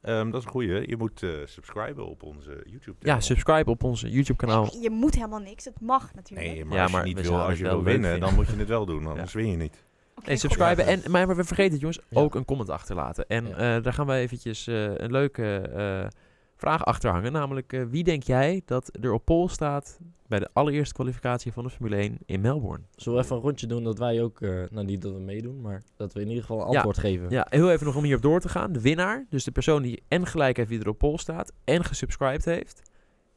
Ehm, dat is een goeie. Je moet eh subscriben op onze YouTube. ja, subscribe op ons YouTube kanaal. Nee, je moet helemaal niks. Het mag natuurlijk. Nee, maar Ja, als maar je niet wil, als je wil winnen, vinden. dan moet je het wel doen. [LAUGHS] Anders win je niet. Nee, subscriben. En, maar, maar we vergeten het, jongens, Ja. ook een comment achterlaten. En Ja. eh, daar gaan we eventjes eh, een leuke eh, vraag achter hangen. Namelijk, eh, wie denk jij dat er op pol staat bij de allereerste kwalificatie van de Formule 1 in Melbourne? Zullen we even een rondje doen dat wij ook, eh, nou niet dat we meedoen, maar dat we in ieder geval een Ja. antwoord geven. Ja, heel even nog om hierop door te gaan. De winnaar, dus de persoon die en gelijk heeft wie er op pol staat en gesubscribed heeft,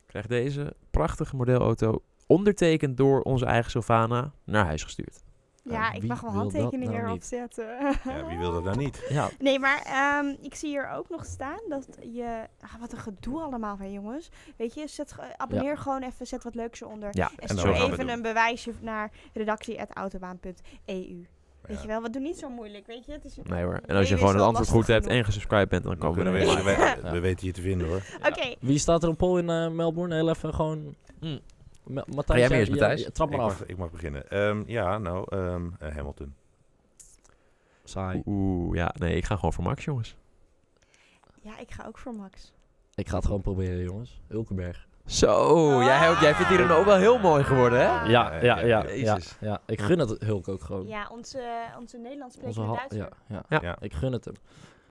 krijgt deze prachtige modelauto ondertekend door onze eigen Sylvana naar huis gestuurd. Ja, ik mag wel handtekeningen nou erop zetten. Ja, wie wil dat nou niet? [LAUGHS] Ja, Nee, maar ehm, ik zie hier ook nog staan dat je... Ah, wat een gedoe allemaal van jongens. Weet je, zet, abonneer gewoon even, zet wat leuks eronder. Ja, En En stuur zo we even doen. een bewijsje naar redactie.autobaan.eu. Weet Ja. je wel, wat doe niet zo moeilijk, weet je? Het is Nee hoor. En als je gewoon het antwoord goed hebt en gesubscribed bent, dan Dan komen we er we, weer. we, [LAUGHS] Ja. we weten je te vinden hoor. Oké, wie staat er op pol in eh, Melbourne? Heel even gewoon... Mm. Matthijs, jij eerst, ja, Matthijs? ja, trap Ik maar af. mag, ik mag beginnen. Ehm, ja, nou, ehm, eh, Hamilton. Saai. Oeh, ja, nee, ik ga gewoon voor Max, jongens. ja, ik ga ook voor Max. Ik ga het gewoon proberen, jongens. Hulkenberg. Zo, jij, jij vindt hier ook wel heel mooi geworden, hè? Ah. Ja, ja, ja. ja, Jezus. ja. Ik gun het Hulk ook gewoon. Ja, onze, onze Nederlands Onze sprekende Duitser. ja, ja. Ja. Ja. Ik gun het hem.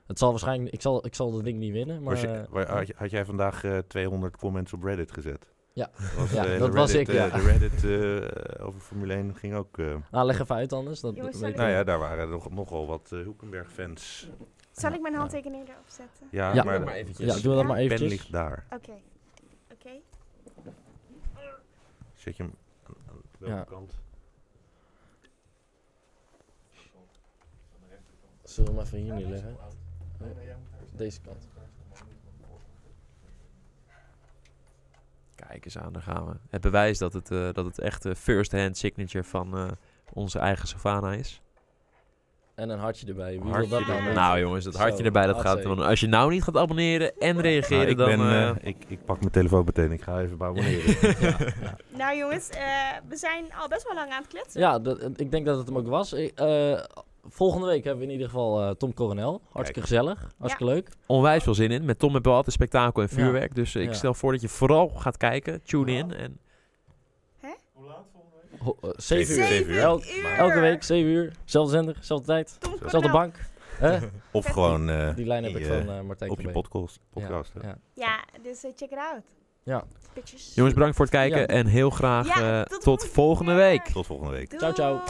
Het zal waarschijnlijk... Ik zal, ik zal dat ding niet winnen, maar... Je- eh, had, jij vandaag eh, 200 comments op Reddit gezet? Ja, ja eh, dat was ik. Ja. Eh, de Reddit eh, over Formule 1 ging ook. nou, leg even uit anders. Dat nou ja, daar waren nog, nogal wat Hoekenberg fans. Zal ik mijn handtekening erop zetten? Ja, ja. Maar, maar eventjes. Ja, doe dat maar eventjes. ben ligt daar. Oké. Oké. Zet je hem aan, aan welke kant? Zullen we hem even hier neerleggen? Deze kant. Kijk eens aan, daar gaan we. Het bewijs dat het, eh, dat het echt de first-hand signature van eh, onze eigen Savannah is. En een hartje erbij. Wie Hartje wil dat nou? Nou jongens, dat hartje Zo, erbij, dat gaat... Want als je nou niet gaat abonneren en reageren, Nou, ik, dan... ben, eh, eh, ik, ik pak mijn telefoon meteen. Ik ga even abonneren. ja, [LAUGHS] ja. Nou jongens, eh, we zijn al best wel lang aan het kletsen. Ja, dat, ik denk dat het hem ook was. Ik, eh, volgende week hebben we in ieder geval eh, Tom Coronel. Hartstikke gezellig. Hartstikke leuk. onwijs veel zin in. Met Tom hebben we altijd spektakel en Ja. vuurwerk. Dus eh, ik Ja. stel voor dat je vooral gaat kijken. Tune in. En Ho- eh, zeven uur. Zeven uur. Elk- uur. elke week, 7 uur. Zelfde zender, zelfde tijd, Zelfde bank. Hè? [LAUGHS] of gewoon eh, Die lijn heb ik van eh Martijn op je podcast. podcast hè. Ja, ja. Ja, dus eh, check it out. Ja. Bitches. jongens, bedankt voor het kijken. Ja. En heel graag Ja, eh, tot tot volgende volgende week. Tot volgende week. Doei, Ciao, ciao.